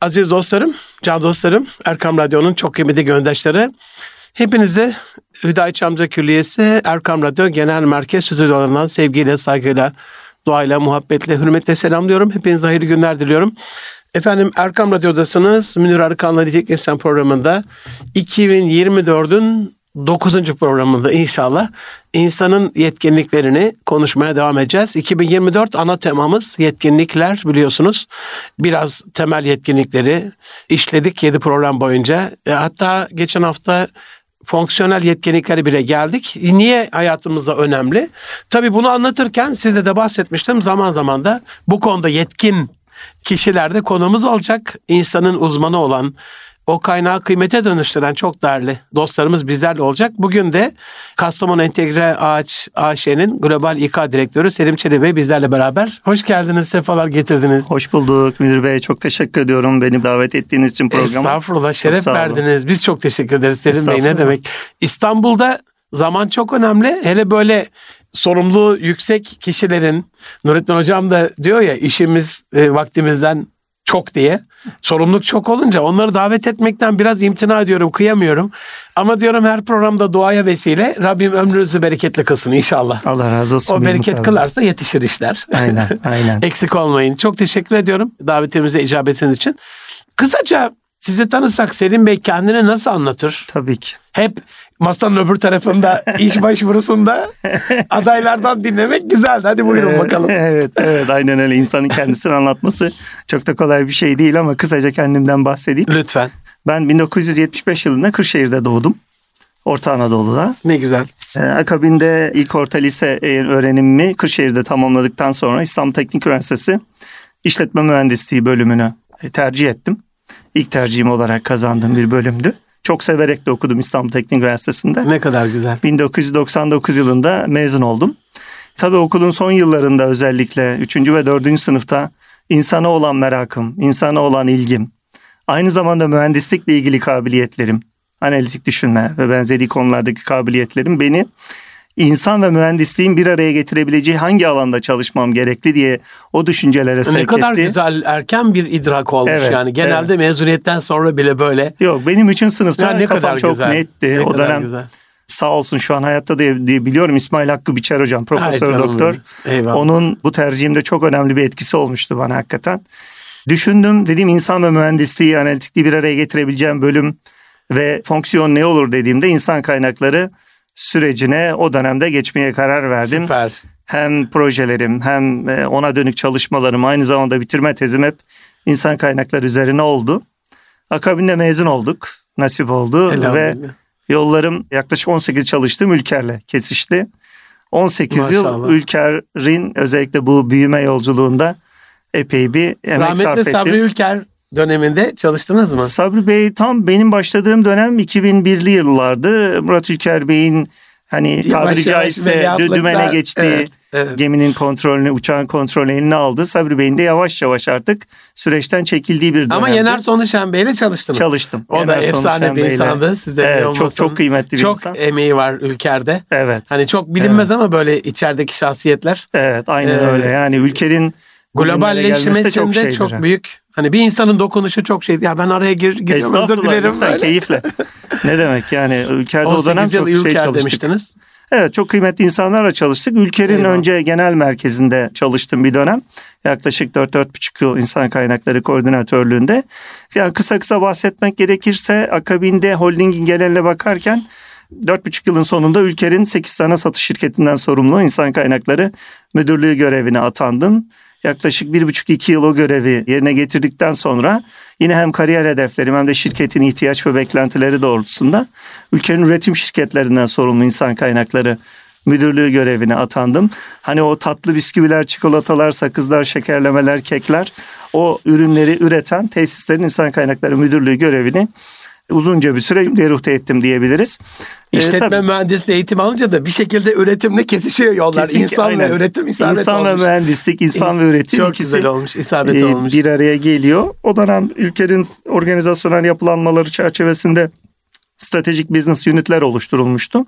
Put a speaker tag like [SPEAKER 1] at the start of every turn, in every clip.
[SPEAKER 1] Aziz dostlarım, can dostlarım, Erkam Radyo'nun çok kıymetli göndaşları. Hepinize Hüdayi Çamca Külliyesi Erkam Radyo Genel Merkez Stüdyolarından sevgiyle, saygıyla, duayla, muhabbetle, hürmetle selamlıyorum. Hepinize hayırlı günler diliyorum. Efendim Erkam Radyo'dasınız. Münir Arıkan'la Nitek İnsan programında 2024'ün 9. programında inşallah insanın yetkinliklerini konuşmaya devam edeceğiz. 2024 ana temamız yetkinlikler biliyorsunuz. Biraz temel yetkinlikleri işledik 7 program boyunca. E, hatta geçen hafta fonksiyonel yetkinliklere bile geldik. Niye hayatımızda önemli? Tabii bunu anlatırken size de bahsetmiştim. Zaman zaman da bu konuda yetkin kişilerde konumuz olacak. İnsanın uzmanı olan, o kaynağı kıymete dönüştüren çok değerli dostlarımız bizlerle olacak. Bugün de Kastamonu Entegre Ağaç AŞ'nin Global İK Direktörü Selim Çelebi Bey bizlerle beraber. Hoş geldiniz, sefalar getirdiniz.
[SPEAKER 2] Hoş bulduk Müdür Bey. Çok teşekkür ediyorum beni davet ettiğiniz için programa.
[SPEAKER 1] Estağfurullah, şeref verdiniz. Biz çok teşekkür ederiz Selim Bey. Ne demek? İstanbul'da zaman çok önemli. Hele böyle sorumluluğu yüksek kişilerin, Nurettin Hocam da diyor ya işimiz e, vaktimizden çok diye. Sorumluluk çok olunca onları davet etmekten biraz imtina ediyorum, kıyamıyorum. Ama diyorum her programda duaya vesile Rabbim ömrünüzü bereketli kılsın inşallah.
[SPEAKER 2] Allah razı olsun.
[SPEAKER 1] O bereket kılarsa yetişir işler.
[SPEAKER 2] Aynen, aynen.
[SPEAKER 1] Eksik olmayın. Çok teşekkür ediyorum davetimize icabetiniz için. Kısaca sizi tanısak Selim Bey kendini nasıl anlatır?
[SPEAKER 2] Tabii ki.
[SPEAKER 1] Hep masanın öbür tarafında iş başvurusunda adaylardan dinlemek güzeldi. Hadi buyurun bakalım.
[SPEAKER 2] evet, evet aynen öyle. İnsanın kendisini anlatması çok da kolay bir şey değil ama kısaca kendimden bahsedeyim.
[SPEAKER 1] Lütfen.
[SPEAKER 2] Ben 1975 yılında Kırşehir'de doğdum. Orta Anadolu'da.
[SPEAKER 1] Ne güzel.
[SPEAKER 2] Ee, akabinde ilk orta lise öğrenimimi Kırşehir'de tamamladıktan sonra İstanbul Teknik Üniversitesi İşletme Mühendisliği bölümünü tercih ettim. İlk tercihim olarak kazandığım bir bölümdü. Çok severek de okudum İstanbul Teknik Üniversitesi'nde.
[SPEAKER 1] Ne kadar güzel.
[SPEAKER 2] 1999 yılında mezun oldum. Tabii okulun son yıllarında özellikle 3. ve 4. sınıfta insana olan merakım, insana olan ilgim, aynı zamanda mühendislikle ilgili kabiliyetlerim, analitik düşünme ve benzeri konulardaki kabiliyetlerim beni insan ve mühendisliğin bir araya getirebileceği hangi alanda çalışmam gerekli diye o düşüncelere sevk etti.
[SPEAKER 1] Ne kadar etti. güzel erken bir idrak olmuş evet, yani. Genelde evet. mezuniyetten sonra bile böyle.
[SPEAKER 2] Yok benim üçün sınıfta ya ne kafam kadar çok güzel. netti. Ne o dönem güzel. sağ olsun şu an hayatta diye, diye biliyorum İsmail Hakkı Biçer hocam profesör Ay, doktor. Eyvallah. Onun bu tercihimde çok önemli bir etkisi olmuştu bana hakikaten. Düşündüm dedim insan ve mühendisliği analitikliği bir araya getirebileceğim bölüm ve fonksiyon ne olur dediğimde insan kaynakları sürecine o dönemde geçmeye karar verdim.
[SPEAKER 1] Süper.
[SPEAKER 2] Hem projelerim hem e, ona dönük çalışmalarım aynı zamanda bitirme tezim hep insan kaynakları üzerine oldu. Akabinde mezun olduk. Nasip oldu ve yollarım yaklaşık 18 çalıştığım ülkerle kesişti. 18 Maşallah. yıl Ülker'in özellikle bu büyüme yolculuğunda epey bir emek
[SPEAKER 1] Rahmetli
[SPEAKER 2] sarf ettim.
[SPEAKER 1] Sabri Ülker döneminde çalıştınız mı?
[SPEAKER 2] Sabri Bey tam benim başladığım dönem 2001'li yıllardı. Murat Ülker Bey'in hani tabiri caizse dümene geçtiği evet, evet. geminin kontrolünü, uçağın kontrolünü eline aldı. Sabri Bey'in de yavaş yavaş artık süreçten çekildiği bir dönemdi.
[SPEAKER 1] Ama Yener Sonuşen Bey'le çalıştınız.
[SPEAKER 2] Çalıştım.
[SPEAKER 1] O Yener da efsane bir insandı. Sizde
[SPEAKER 2] evet, çok çok kıymetli bir
[SPEAKER 1] çok
[SPEAKER 2] insan.
[SPEAKER 1] Çok emeği var ülkerde.
[SPEAKER 2] Evet.
[SPEAKER 1] Hani çok bilinmez evet. ama böyle içerideki şahsiyetler.
[SPEAKER 2] Evet aynen ee, öyle. Yani ülkenin
[SPEAKER 1] globalleşmesinde çok, çok büyük. Hani bir insanın dokunuşu çok şey. Ya ben araya gir, giriyorum özür dilerim.
[SPEAKER 2] Lütfen, keyifle. ne demek yani ülkede o dönem çok şey çalıştık. Demiştiniz. Evet çok kıymetli insanlarla çalıştık. Ülker'in önce genel merkezinde çalıştım bir dönem. Yaklaşık 4-4,5 yıl insan kaynakları koordinatörlüğünde. Yani kısa kısa bahsetmek gerekirse akabinde holdingin geneline bakarken 4,5 yılın sonunda Ülker'in 8 tane satış şirketinden sorumlu insan kaynakları müdürlüğü görevine atandım yaklaşık bir buçuk iki yıl o görevi yerine getirdikten sonra yine hem kariyer hedeflerim hem de şirketin ihtiyaç ve beklentileri doğrultusunda ülkenin üretim şirketlerinden sorumlu insan kaynakları müdürlüğü görevine atandım. Hani o tatlı bisküviler, çikolatalar, sakızlar, şekerlemeler, kekler o ürünleri üreten tesislerin insan kaynakları müdürlüğü görevini uzunca bir süre deruhte ettim diyebiliriz.
[SPEAKER 1] İşletme ee, mühendisliği eğitim alınca da bir şekilde üretimle kesişiyor yollar. Kesinlikle, insan aynen. ve üretim isabet
[SPEAKER 2] İnsan
[SPEAKER 1] olmuş.
[SPEAKER 2] ve mühendislik, insan İns- ve üretim
[SPEAKER 1] çok ikisi güzel olmuş, isabet e, olmuş.
[SPEAKER 2] bir araya geliyor. O dönem ülkenin organizasyonel yapılanmaları çerçevesinde stratejik business unitler oluşturulmuştu.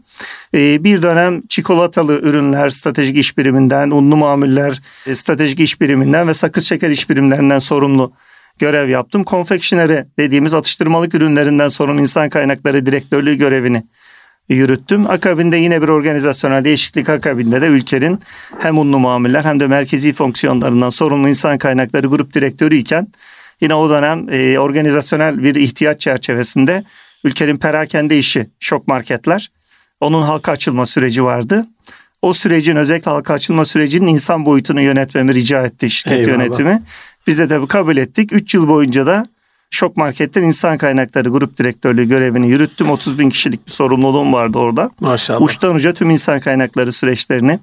[SPEAKER 2] Ee, bir dönem çikolatalı ürünler stratejik iş biriminden, unlu mamuller e, stratejik iş biriminden ve sakız şeker iş birimlerinden sorumlu görev yaptım. Konfeksiyoneri dediğimiz atıştırmalık ürünlerinden sorumlu insan kaynakları direktörlüğü görevini yürüttüm. Akabinde yine bir organizasyonel değişiklik akabinde de ülkenin hem unlu muameller hem de merkezi fonksiyonlarından sorumlu insan kaynakları grup direktörü iken yine o dönem e, organizasyonel bir ihtiyaç çerçevesinde ülkenin perakende işi şok marketler onun halka açılma süreci vardı. O sürecin özellikle halka açılma sürecinin insan boyutunu yönetmemi rica etti şirket Eyvallah. yönetimi. Biz de tabii kabul ettik. 3 yıl boyunca da Şok Market'ten insan kaynakları grup direktörlüğü görevini yürüttüm. 30 bin kişilik bir sorumluluğum vardı orada.
[SPEAKER 1] Maşallah.
[SPEAKER 2] Uçtan uca tüm insan kaynakları süreçlerini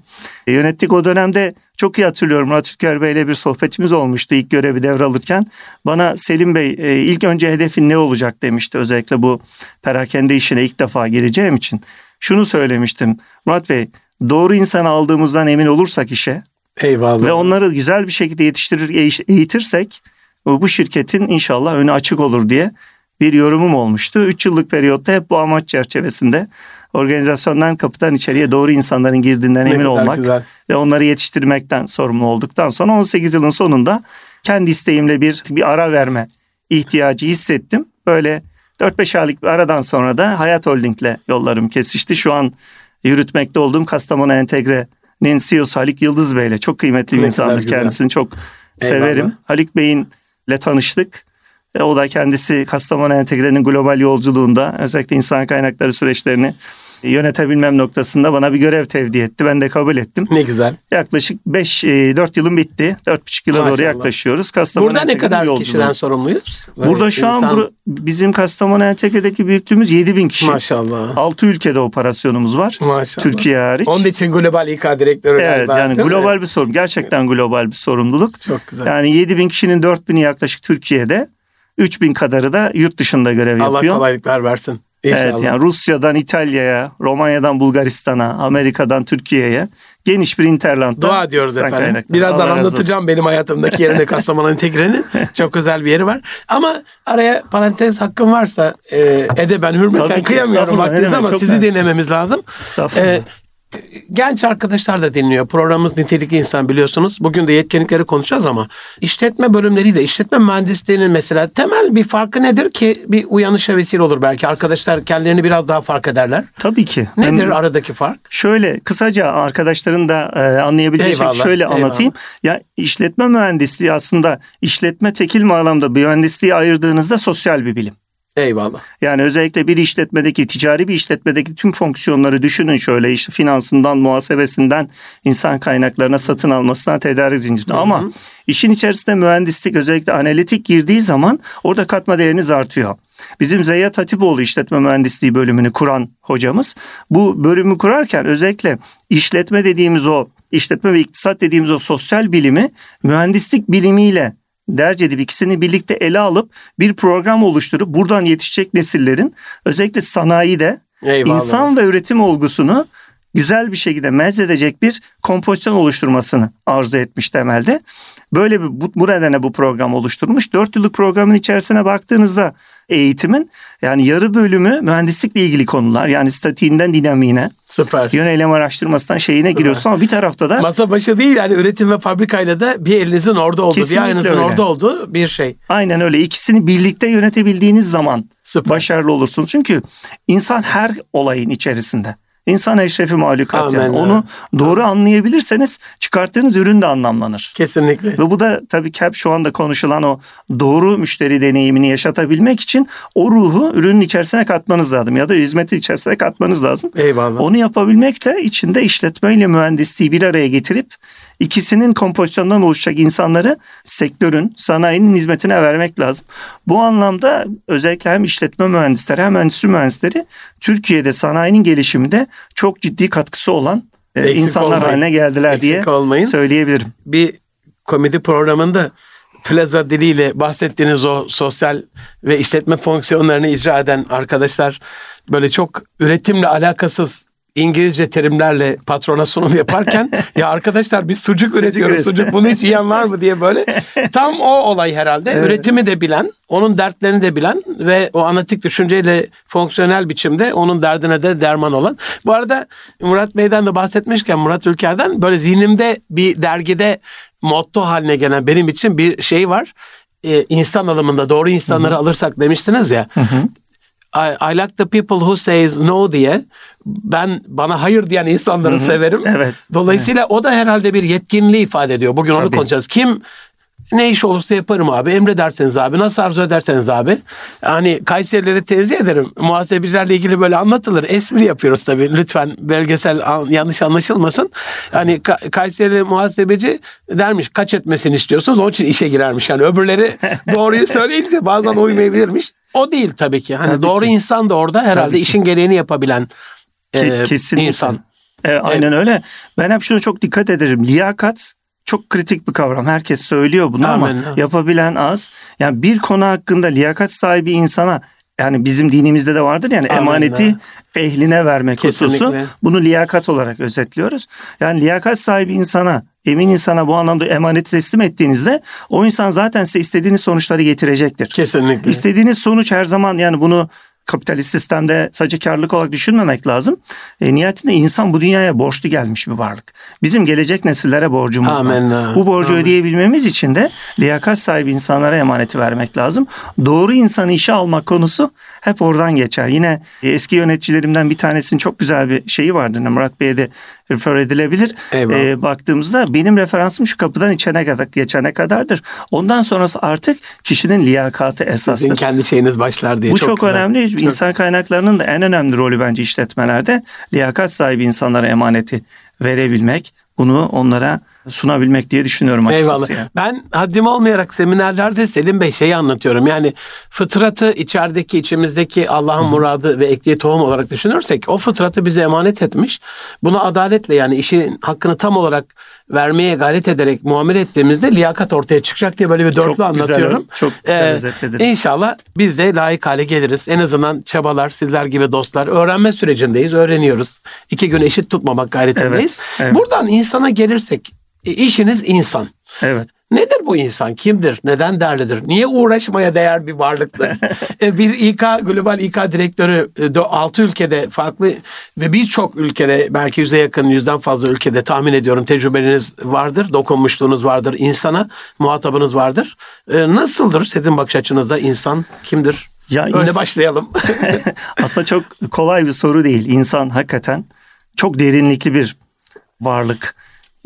[SPEAKER 2] yönettik. O dönemde çok iyi hatırlıyorum Murat Ülker Bey ile bir sohbetimiz olmuştu ilk görevi devralırken. Bana Selim Bey e, ilk önce hedefin ne olacak demişti özellikle bu perakende işine ilk defa gireceğim için. Şunu söylemiştim Murat Bey doğru insanı aldığımızdan emin olursak işe
[SPEAKER 1] Eyvallah.
[SPEAKER 2] ve onları güzel bir şekilde yetiştirir eğitirsek bu şirketin inşallah önü açık olur diye bir yorumum olmuştu. Üç yıllık periyotta hep bu amaç çerçevesinde organizasyondan kapıdan içeriye doğru insanların girdiğinden ne emin olmak güzel. ve onları yetiştirmekten sorumlu olduktan sonra 18 yılın sonunda kendi isteğimle bir bir ara verme ihtiyacı hissettim. Böyle 4-5 aylık bir aradan sonra da Hayat Holding'le yollarım kesişti. Şu an yürütmekte olduğum Kastamonu Entegre'nin CEO'su Halik Yıldız Bey'le çok kıymetli bir insandır kendisini çok Eyvallah. severim. Halik Bey'in ile tanıştık. E, o da kendisi Kastamonu Entegre'nin global yolculuğunda özellikle insan kaynakları süreçlerini yönetebilmem noktasında bana bir görev tevdi etti. Ben de kabul ettim.
[SPEAKER 1] Ne güzel.
[SPEAKER 2] Yaklaşık 5-4 e, yılım bitti. 4,5 yıla Maşallah. doğru yaklaşıyoruz.
[SPEAKER 1] Kastamonu Burada ne kadar yolculuğu. kişiden sorumluyuz?
[SPEAKER 2] Böyle Burada şu insan... an bizim Kastamonu Entegre'deki büyüklüğümüz 7 bin kişi.
[SPEAKER 1] Maşallah.
[SPEAKER 2] 6 ülkede operasyonumuz var.
[SPEAKER 1] Maşallah.
[SPEAKER 2] Türkiye hariç.
[SPEAKER 1] Onun için global İK direktörü
[SPEAKER 2] Evet yani global mi? bir sorun. Gerçekten global bir sorumluluk.
[SPEAKER 1] Çok güzel.
[SPEAKER 2] Yani 7 bin kişinin 4 bini yaklaşık Türkiye'de. 3 bin kadarı da yurt dışında görev
[SPEAKER 1] Allah
[SPEAKER 2] yapıyor.
[SPEAKER 1] Allah kolaylıklar versin.
[SPEAKER 2] İnşallah. Evet yani Rusya'dan İtalya'ya, Romanya'dan Bulgaristan'a, Amerika'dan Türkiye'ye geniş bir interlandda.
[SPEAKER 1] Dua diyoruz efendim. Kaynaklı. Birazdan anlatacağım benim hayatımdaki yerinde Kastamonu Entegre'nin. Çok özel bir yeri var. Ama araya parantez hakkım varsa e, ben hürmeten kıyamıyorum vaktiniz ama sizi dinlememiz lazım.
[SPEAKER 2] Estağfurullah. E,
[SPEAKER 1] genç arkadaşlar da dinliyor. Programımız Nitelikli İnsan biliyorsunuz. Bugün de yetkinlikleri konuşacağız ama işletme bölümleriyle işletme mühendisliğinin mesela temel bir farkı nedir ki bir uyanışa vesile olur belki. Arkadaşlar kendilerini biraz daha fark ederler.
[SPEAKER 2] Tabii ki.
[SPEAKER 1] Nedir ben, aradaki fark?
[SPEAKER 2] Şöyle kısaca arkadaşların da e, anlayabileceği şey şöyle eyvallah. anlatayım. Ya işletme mühendisliği aslında işletme tekil manada mühendisliği ayırdığınızda sosyal bir bilim.
[SPEAKER 1] Eyvallah.
[SPEAKER 2] Yani özellikle bir işletmedeki, ticari bir işletmedeki tüm fonksiyonları düşünün şöyle işte finansından, muhasebesinden, insan kaynaklarına satın almasından, tedarik zincirine. Ama işin içerisinde mühendislik özellikle analitik girdiği zaman orada katma değeriniz artıyor. Bizim Zeyyat Hatipoğlu işletme mühendisliği bölümünü kuran hocamız bu bölümü kurarken özellikle işletme dediğimiz o işletme ve iktisat dediğimiz o sosyal bilimi mühendislik bilimiyle derc edip ikisini birlikte ele alıp bir program oluşturup buradan yetişecek nesillerin özellikle sanayide Eyvallah. insan ve üretim olgusunu güzel bir şekilde mezedecek bir kompozisyon oluşturmasını arzu etmiş temelde. Böyle bir bu, bu nedenle bu program oluşturmuş. Dört yıllık programın içerisine baktığınızda eğitimin yani yarı bölümü mühendislikle ilgili konular. Yani statiğinden dinamiğine.
[SPEAKER 1] Süper.
[SPEAKER 2] Yönelim araştırmasından şeyine Süper. giriyorsun ama bir tarafta da.
[SPEAKER 1] Masa başı değil yani üretim ve fabrikayla da bir elinizin orada olduğu, bir öyle. orada olduğu bir şey.
[SPEAKER 2] Aynen öyle. İkisini birlikte yönetebildiğiniz zaman Süper. başarılı olursunuz. Çünkü insan her olayın içerisinde. İnsan eşrefi mahlukat Amen yani. Onu doğru anlayabilirseniz çıkarttığınız ürün de anlamlanır.
[SPEAKER 1] Kesinlikle.
[SPEAKER 2] Ve bu da tabii hep şu anda konuşulan o doğru müşteri deneyimini yaşatabilmek için o ruhu ürünün içerisine katmanız lazım ya da hizmeti içerisine katmanız lazım.
[SPEAKER 1] Eyvallah.
[SPEAKER 2] Onu yapabilmek de içinde işletmeyle mühendisliği bir araya getirip ikisinin kompozisyonundan oluşacak insanları sektörün, sanayinin hizmetine vermek lazım. Bu anlamda özellikle hem işletme mühendisleri hem endüstri mühendisleri Türkiye'de sanayinin gelişiminde çok ciddi katkısı olan e, Eksik insanlar olmayın. haline geldiler Eksik diye olmayın. söyleyebilirim.
[SPEAKER 1] Bir komedi programında plaza diliyle bahsettiğiniz o sosyal ve işletme fonksiyonlarını icra eden arkadaşlar böyle çok üretimle alakasız İngilizce terimlerle patrona sunum yaparken ya arkadaşlar biz sucuk, sucuk üretiyoruz. Sucuk bunu hiç yiyen var mı diye böyle. Tam o olay herhalde. Evet. Üretimi de bilen, onun dertlerini de bilen ve o analitik düşünceyle fonksiyonel biçimde onun derdine de derman olan. Bu arada Murat Bey'den de bahsetmişken Murat Ülker'den böyle zihnimde bir dergide motto haline gelen benim için bir şey var. e, insan alımında doğru insanları Hı-hı. alırsak demiştiniz ya. Hı-hı. I, I like the people who says no diye ben bana hayır diyen insanları Hı-hı. severim. Evet. Dolayısıyla evet. o da herhalde bir yetkinliği ifade ediyor. Bugün Tabii. onu konuşacağız. Kim ne iş olursa yaparım abi. Emrederseniz abi. Nasıl arzu ederseniz abi. Hani Kayserileri tenzih ederim. Muhasebecilerle ilgili böyle anlatılır. Espri yapıyoruz tabii. Lütfen belgesel yanlış anlaşılmasın. Hani Kayserili muhasebeci dermiş kaç etmesini istiyorsunuz. Onun için işe girermiş. Yani öbürleri doğruyu söyleyince bazen uymayabilirmiş. O değil tabii ki. Hani tabii doğru ki. insan da orada herhalde işin gereğini yapabilen e, Kesinlikle. insan.
[SPEAKER 2] E, aynen evet. öyle. Ben hep şunu çok dikkat ederim. Liyakat çok kritik bir kavram. Herkes söylüyor bunu Amen. ama yapabilen az. Yani bir konu hakkında liyakat sahibi insana yani bizim dinimizde de vardır yani Amen. emaneti ehline vermek Kesinlikle. hususu. Bunu liyakat olarak özetliyoruz. Yani liyakat sahibi insana emin insana bu anlamda emaneti teslim ettiğinizde o insan zaten size istediğiniz sonuçları getirecektir.
[SPEAKER 1] Kesinlikle.
[SPEAKER 2] İstediğiniz sonuç her zaman yani bunu kapitalist sistemde sadece karlılık olarak düşünmemek lazım. E, nihayetinde insan bu dünyaya borçlu gelmiş bir varlık. Bizim gelecek nesillere borcumuz Amen. var. Bu borcu Amen. ödeyebilmemiz için de liyakat sahibi insanlara emaneti vermek lazım. Doğru insanı işe almak konusu hep oradan geçer. Yine eski yöneticilerimden bir tanesinin çok güzel bir şeyi vardı. Murat Bey'e de refer edilebilir. E, baktığımızda benim referansım şu kapıdan içene kadar, geçene kadardır. Ondan sonrası artık kişinin liyakatı esastır. Sizin
[SPEAKER 1] kendi şeyiniz başlar diye.
[SPEAKER 2] Bu çok, çok önemli. Çok... İnsan kaynaklarının da en önemli rolü bence işletmelerde liyakat sahibi insanlara emaneti verebilmek, bunu onlara sunabilmek diye düşünüyorum açıkçası. Eyvallah. Yani.
[SPEAKER 1] Ben haddim olmayarak seminerlerde Selim Bey şeyi anlatıyorum. Yani fıtratı içerideki içimizdeki Allah'ın muradı ve ekliği tohum olarak düşünürsek o fıtratı bize emanet etmiş. Bunu adaletle yani işin hakkını tam olarak vermeye gayret ederek muamele ettiğimizde liyakat ortaya çıkacak diye böyle bir dörtlü çok anlatıyorum.
[SPEAKER 2] Güzel, çok güzel ee, özetledin.
[SPEAKER 1] İnşallah biz de layık hale geliriz. En azından çabalar, sizler gibi dostlar öğrenme sürecindeyiz, öğreniyoruz. İki gün eşit tutmamak gayretindeyiz. Evet, evet. Buradan insana gelirsek e, işiniz insan.
[SPEAKER 2] Evet.
[SPEAKER 1] Nedir bu insan? Kimdir? Neden değerlidir? Niye uğraşmaya değer bir varlıktır? E, bir İK, global İK direktörü 6 e, ülkede farklı ve birçok ülkede belki yüze yakın yüzden fazla ülkede tahmin ediyorum tecrübeleriniz vardır, dokunmuşluğunuz vardır insana, muhatabınız vardır. Nasıldır sizin bakış açınızda insan kimdir? Ya Öyle ins- başlayalım.
[SPEAKER 2] Aslında çok kolay bir soru değil. İnsan hakikaten çok derinlikli bir varlık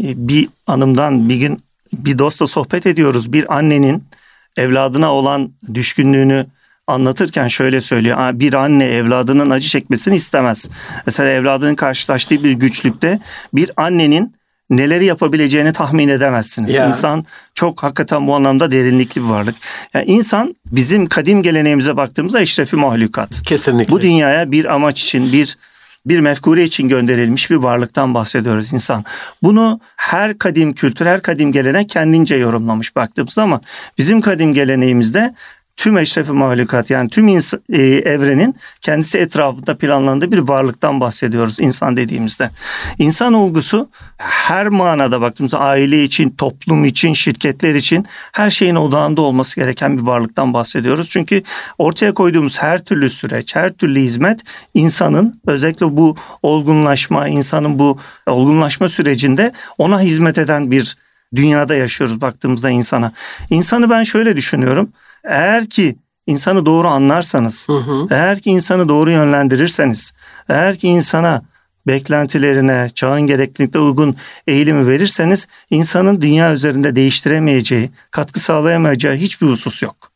[SPEAKER 2] bir anımdan bir gün bir dostla sohbet ediyoruz. Bir annenin evladına olan düşkünlüğünü anlatırken şöyle söylüyor. Bir anne evladının acı çekmesini istemez. Mesela evladının karşılaştığı bir güçlükte bir annenin neleri yapabileceğini tahmin edemezsiniz. Ya. İnsan çok hakikaten bu anlamda derinlikli bir varlık. Yani insan bizim kadim geleneğimize baktığımızda eşrefi mahlukat.
[SPEAKER 1] Kesinlikle.
[SPEAKER 2] Bu dünyaya bir amaç için, bir bir mefkure için gönderilmiş bir varlıktan bahsediyoruz insan. Bunu her kadim kültür, her kadim gelenek kendince yorumlamış baktığımız ama bizim kadim geleneğimizde tüm eşrefi mahlukat yani tüm ins- e, evrenin kendisi etrafında planlandığı bir varlıktan bahsediyoruz insan dediğimizde. İnsan olgusu her manada baktığımızda aile için, toplum için, şirketler için her şeyin odağında olması gereken bir varlıktan bahsediyoruz. Çünkü ortaya koyduğumuz her türlü süreç, her türlü hizmet insanın özellikle bu olgunlaşma, insanın bu olgunlaşma sürecinde ona hizmet eden bir dünyada yaşıyoruz baktığımızda insana. İnsanı ben şöyle düşünüyorum. Eğer ki insanı doğru anlarsanız, hı hı. eğer ki insanı doğru yönlendirirseniz, eğer ki insana beklentilerine, çağın gereklilikte uygun eğilimi verirseniz insanın dünya üzerinde değiştiremeyeceği, katkı sağlayamayacağı hiçbir husus yok.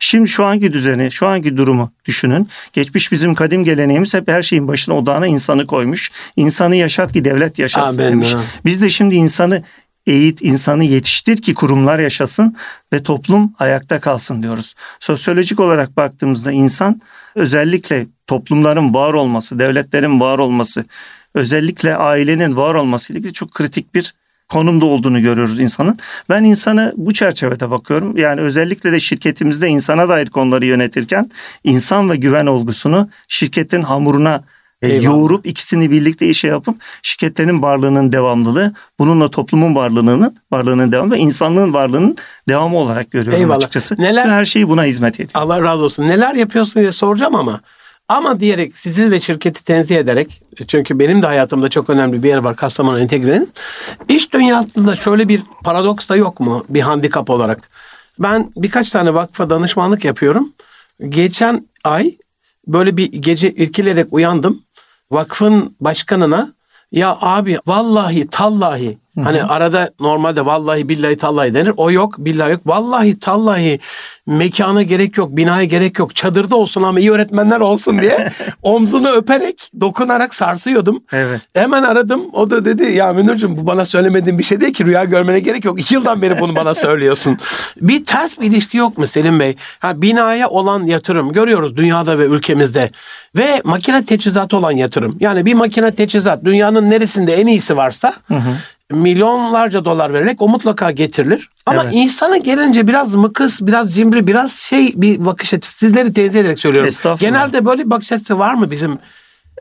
[SPEAKER 2] Şimdi şu anki düzeni, şu anki durumu düşünün. Geçmiş bizim kadim geleneğimiz hep her şeyin başına odağına insanı koymuş. İnsanı yaşat ki devlet yaşatsın Amen. demiş. Biz de şimdi insanı eğit, insanı yetiştir ki kurumlar yaşasın ve toplum ayakta kalsın diyoruz. Sosyolojik olarak baktığımızda insan özellikle toplumların var olması, devletlerin var olması, özellikle ailenin var olması ile ilgili çok kritik bir konumda olduğunu görüyoruz insanın. Ben insanı bu çerçevede bakıyorum. Yani özellikle de şirketimizde insana dair konuları yönetirken insan ve güven olgusunu şirketin hamuruna Eyvallah. yoğurup ikisini birlikte işe yapıp şirketlerin varlığının devamlılığı, bununla toplumun varlığının varlığının devamı ve insanlığın varlığının devamı olarak görüyorum Eyvallah. açıkçası. Neler, her şeyi buna hizmet ediyor.
[SPEAKER 1] Allah razı olsun. Neler yapıyorsun diye soracağım ama ama diyerek sizi ve şirketi tenzih ederek çünkü benim de hayatımda çok önemli bir yer var Kastamonu Entegre'nin. İş dünyasında şöyle bir paradoks da yok mu bir handikap olarak? Ben birkaç tane vakfa danışmanlık yapıyorum. Geçen ay böyle bir gece irkilerek uyandım. Vakfın başkanına ya abi vallahi tallahi Hı-hı. hani arada normalde vallahi billahi tallahi denir. O yok billahi yok. Vallahi tallahi mekana gerek yok, binaya gerek yok. Çadırda olsun ama iyi öğretmenler olsun diye omzunu öperek, dokunarak sarsıyordum. Evet. Hemen aradım. O da dedi ya Münir'cim bu bana söylemediğin bir şey değil ki rüya görmene gerek yok. İki yıldan beri bunu bana söylüyorsun. bir ters bir ilişki yok mu Selim Bey? Ha, binaya olan yatırım görüyoruz dünyada ve ülkemizde. Ve makine teçhizatı olan yatırım. Yani bir makine teçhizat dünyanın neresinde en iyisi varsa hı hı milyonlarca dolar vererek o mutlaka getirilir. Ama evet. insana gelince biraz mıkıs, biraz cimri, biraz şey bir bakış açısı. Sizleri tenzih ederek söylüyorum. Genelde böyle bir bakış açısı var mı bizim?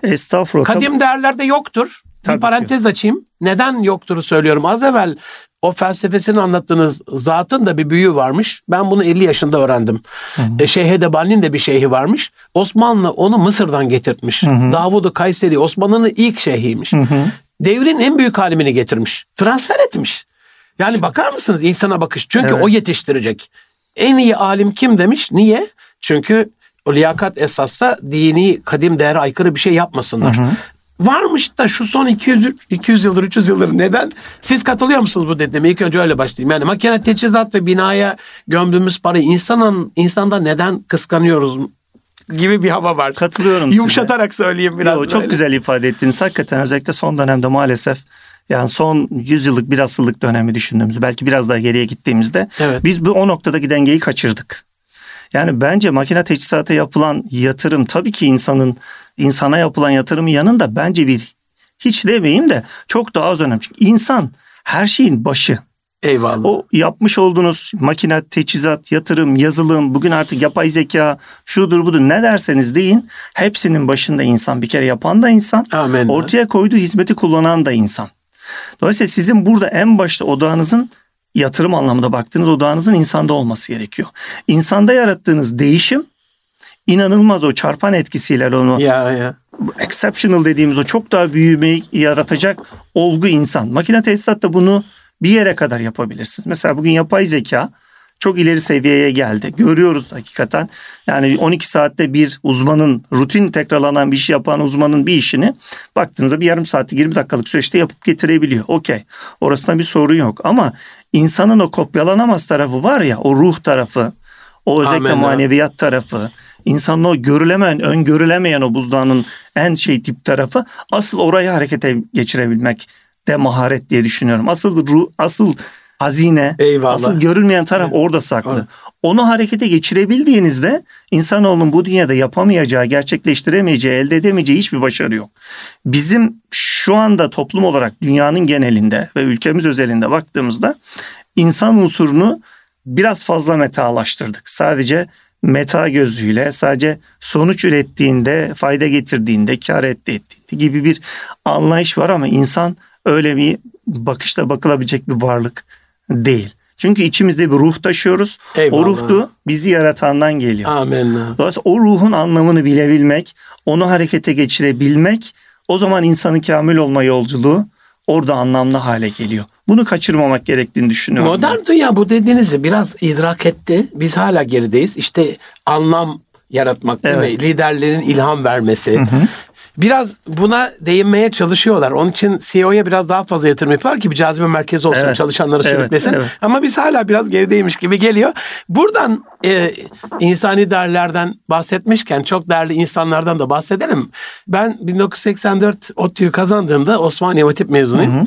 [SPEAKER 2] Estağfurullah.
[SPEAKER 1] Kadim değerlerde yoktur. Tabii bir parantez ki. açayım. Neden yoktur söylüyorum. Az evvel o felsefesini anlattığınız zatın da bir büyüğü varmış. Ben bunu 50 yaşında öğrendim. Hı hı. E, Şeyh Edebali'nin de bir şeyhi varmış. Osmanlı onu Mısır'dan getirtmiş. Davud-u Kayseri Osmanlı'nın ilk şeyhiymiş. Hı hı devrin en büyük alimini getirmiş. Transfer etmiş. Yani bakar mısınız insana bakış? Çünkü evet. o yetiştirecek. En iyi alim kim demiş? Niye? Çünkü o liyakat esasla dini kadim değere aykırı bir şey yapmasınlar. Hı hı. Varmış da şu son 200, 200 yıldır 300 yıldır neden? Siz katılıyor musunuz bu dediğime? İlk önce öyle başlayayım. Yani makine teçhizat ve binaya gömdüğümüz parayı insanın, insanda neden kıskanıyoruz? Gibi bir hava var.
[SPEAKER 2] Katılıyorum
[SPEAKER 1] Yumuşatarak size. söyleyeyim biraz. Yo,
[SPEAKER 2] çok güzel ifade ettiniz. Hakikaten özellikle son dönemde maalesef yani son 100 yıllık bir asıllık dönemi düşündüğümüz belki biraz daha geriye gittiğimizde evet. biz bu o noktadaki dengeyi kaçırdık. Yani bence makine teçhizata yapılan yatırım tabii ki insanın insana yapılan yatırımın yanında bence bir hiç demeyeyim de çok daha az önemli. Çünkü insan her şeyin başı.
[SPEAKER 1] Eyvallah.
[SPEAKER 2] O yapmış olduğunuz makine, teçhizat, yatırım, yazılım, bugün artık yapay zeka, şudur budur ne derseniz deyin. Hepsinin başında insan. Bir kere yapan da insan. Amen. Ortaya koyduğu hizmeti kullanan da insan. Dolayısıyla sizin burada en başta odağınızın yatırım anlamında baktığınız odağınızın insanda olması gerekiyor. İnsanda yarattığınız değişim inanılmaz o çarpan etkisiyle onu ya, ya. exceptional dediğimiz o çok daha büyümeyi yaratacak olgu insan. Makine tesisat da bunu bir yere kadar yapabilirsiniz. Mesela bugün yapay zeka çok ileri seviyeye geldi. Görüyoruz hakikaten. Yani 12 saatte bir uzmanın rutin tekrarlanan bir iş yapan uzmanın bir işini baktığınızda bir yarım saatte 20 dakikalık süreçte yapıp getirebiliyor. Okey. Orasında bir sorun yok ama insanın o kopyalanamaz tarafı var ya o ruh tarafı o özellikle Amen. maneviyat tarafı insanın o görülemeyen, öngörülemeyen o buzdağının en şey tip tarafı asıl orayı harekete geçirebilmek de maharet diye düşünüyorum. Asıl ruh, asıl hazine, Eyvallah. asıl görülmeyen taraf evet. orada saklı. Evet. Onu harekete geçirebildiğinizde insanoğlunun bu dünyada yapamayacağı, gerçekleştiremeyeceği, elde edemeyeceği hiçbir başarı yok. Bizim şu anda toplum olarak dünyanın genelinde ve ülkemiz özelinde baktığımızda insan unsurunu biraz fazla metalaştırdık. Sadece meta gözüyle sadece sonuç ürettiğinde, fayda getirdiğinde, kar ettiğinde gibi bir anlayış var ama insan öyle bir bakışta bakılabilecek bir varlık değil. Çünkü içimizde bir ruh taşıyoruz. Eyvallah. O ruh da bizi yaratandan geliyor. Amin. Dolayısıyla o ruhun anlamını bilebilmek, onu harekete geçirebilmek o zaman insanın kamil olma yolculuğu orada anlamlı hale geliyor. Bunu kaçırmamak gerektiğini düşünüyorum.
[SPEAKER 1] Modern ben. dünya bu dediğinizi biraz idrak etti. Biz hala gerideyiz. İşte anlam yaratmak evet. değil mi? Liderlerin ilham vermesi. Hı hı. Biraz buna değinmeye çalışıyorlar. Onun için CEO'ya biraz daha fazla yatırım yapıyorlar ki bir cazibe merkezi olsun, evet. çalışanları sürüklesin. Evet, evet. Ama biz hala biraz gerideymiş gibi geliyor. Buradan e, insani değerlerden bahsetmişken çok değerli insanlardan da bahsedelim. Ben 1984 ODTÜ'yü kazandığımda Osmaniye Hatip mezunuyum. Hı hı.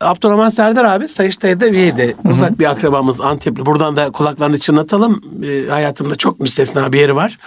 [SPEAKER 1] Abdurrahman Serdar abi Sayıştay'da üyeydi. Uzak bir akrabamız Antepli. Buradan da kulaklarını çınlatalım. E, hayatımda çok müstesna bir yeri var.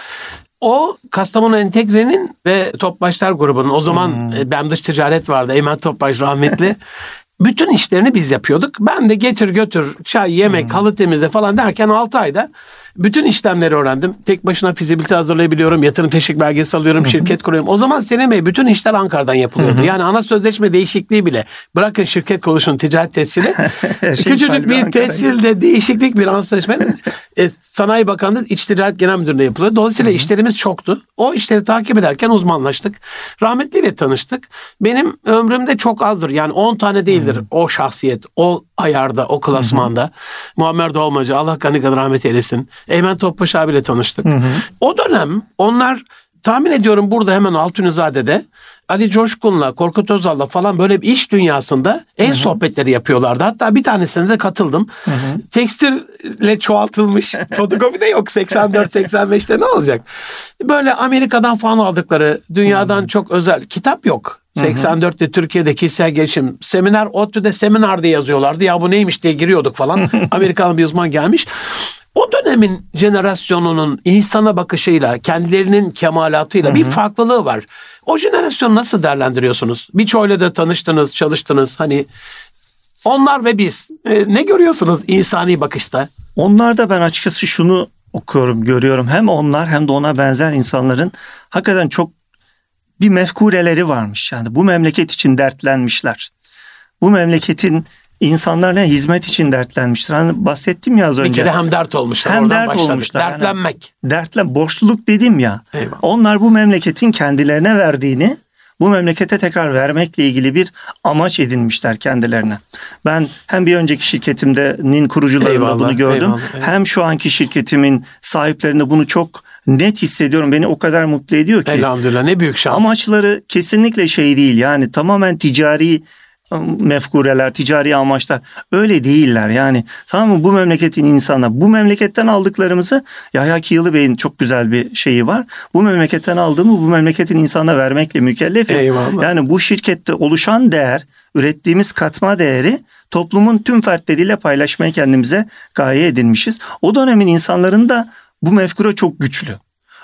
[SPEAKER 1] O Kastamonu Entegre'nin ve Topbaşlar grubunun o zaman hmm. ben dış ticaret vardı. Eymen Topbaş rahmetli. Bütün işlerini biz yapıyorduk. Ben de getir götür çay, yemek, hmm. halı temizle falan derken 6 ayda Bütün işlemleri öğrendim. Tek başına fizibilite hazırlayabiliyorum. Yatırım teşvik belgesi alıyorum. şirket kuruyorum. O zaman Selim Bey bütün işler Ankara'dan yapılıyordu. Yani ana sözleşme değişikliği bile. Bırakın şirket kuruluşunun ticaret tescili. şey Küçücük bir tescilde değişiklik bir ana sözleşme. e, Sanayi Bakanlığı İç Ticaret Genel Müdürlüğü'ne yapılıyor. Dolayısıyla Hı-hı. işlerimiz çoktu. O işleri takip ederken uzmanlaştık. Rahmetliyle tanıştık. Benim ömrümde çok azdır. Yani 10 tane değildir Hı-hı. o şahsiyet, o ayarda, o klasmanda. Hı-hı. Muammer Dolmacı, Allah gani kadar rahmet eylesin. Eymen Topbaş abiyle tanıştık. Hı-hı. O dönem onlar tahmin ediyorum burada hemen Altunizade'de Ali Coşkun'la, Korkut Özal'la falan böyle bir iş dünyasında en Hı-hı. sohbetleri yapıyorlardı. Hatta bir tanesine de katıldım. Hı-hı. Tekstille çoğaltılmış fotokopi de yok 84-85'te ne olacak? Böyle Amerika'dan falan aldıkları dünyadan Hı-hı. çok özel kitap yok. 84'te Türkiye'de kişisel gelişim seminer, ODTÜ'de seminer diye yazıyorlardı. Ya bu neymiş diye giriyorduk falan. Amerikalı bir uzman gelmiş. O dönemin jenerasyonunun insana bakışıyla, kendilerinin kemalatıyla Hı-hı. bir farklılığı var. O jenerasyonu nasıl değerlendiriyorsunuz? Birçoğuyla da tanıştınız, çalıştınız. Hani onlar ve biz e, ne görüyorsunuz insani bakışta?
[SPEAKER 2] Onlarda ben açıkçası şunu okuyorum, görüyorum. Hem onlar hem de ona benzer insanların hakikaten çok bir mefkureleri varmış. Yani bu memleket için dertlenmişler. Bu memleketin insanlarla hizmet için dertlenmiştir. Hani bahsettim ya az önce.
[SPEAKER 1] Bir kere hem dert olmuşlar. Hem dert başladık. olmuşlar. Dertlenmek.
[SPEAKER 2] Yani, dertlen, borçluluk dedim ya. Eyvallah. Onlar bu memleketin kendilerine verdiğini bu memlekete tekrar vermekle ilgili bir amaç edinmişler kendilerine. Ben hem bir önceki şirketimdenin kurucularında eyvallah, bunu gördüm. Eyvallah, eyvallah. Hem şu anki şirketimin sahiplerinde bunu çok net hissediyorum. Beni o kadar mutlu ediyor ki.
[SPEAKER 1] Elhamdülillah ne büyük şans.
[SPEAKER 2] Amaçları kesinlikle şey değil yani tamamen ticari mefkureler, ticari amaçlar öyle değiller. Yani tamam mı bu memleketin insanlar bu memleketten aldıklarımızı Yahya Kiyılı Bey'in çok güzel bir şeyi var. Bu memleketten aldığımı bu memleketin insana vermekle mükellefim. Eyvallah. Yani bu şirkette oluşan değer, ürettiğimiz katma değeri toplumun tüm fertleriyle paylaşmayı kendimize gaye edinmişiz. O dönemin insanlarında bu mefkure çok güçlü.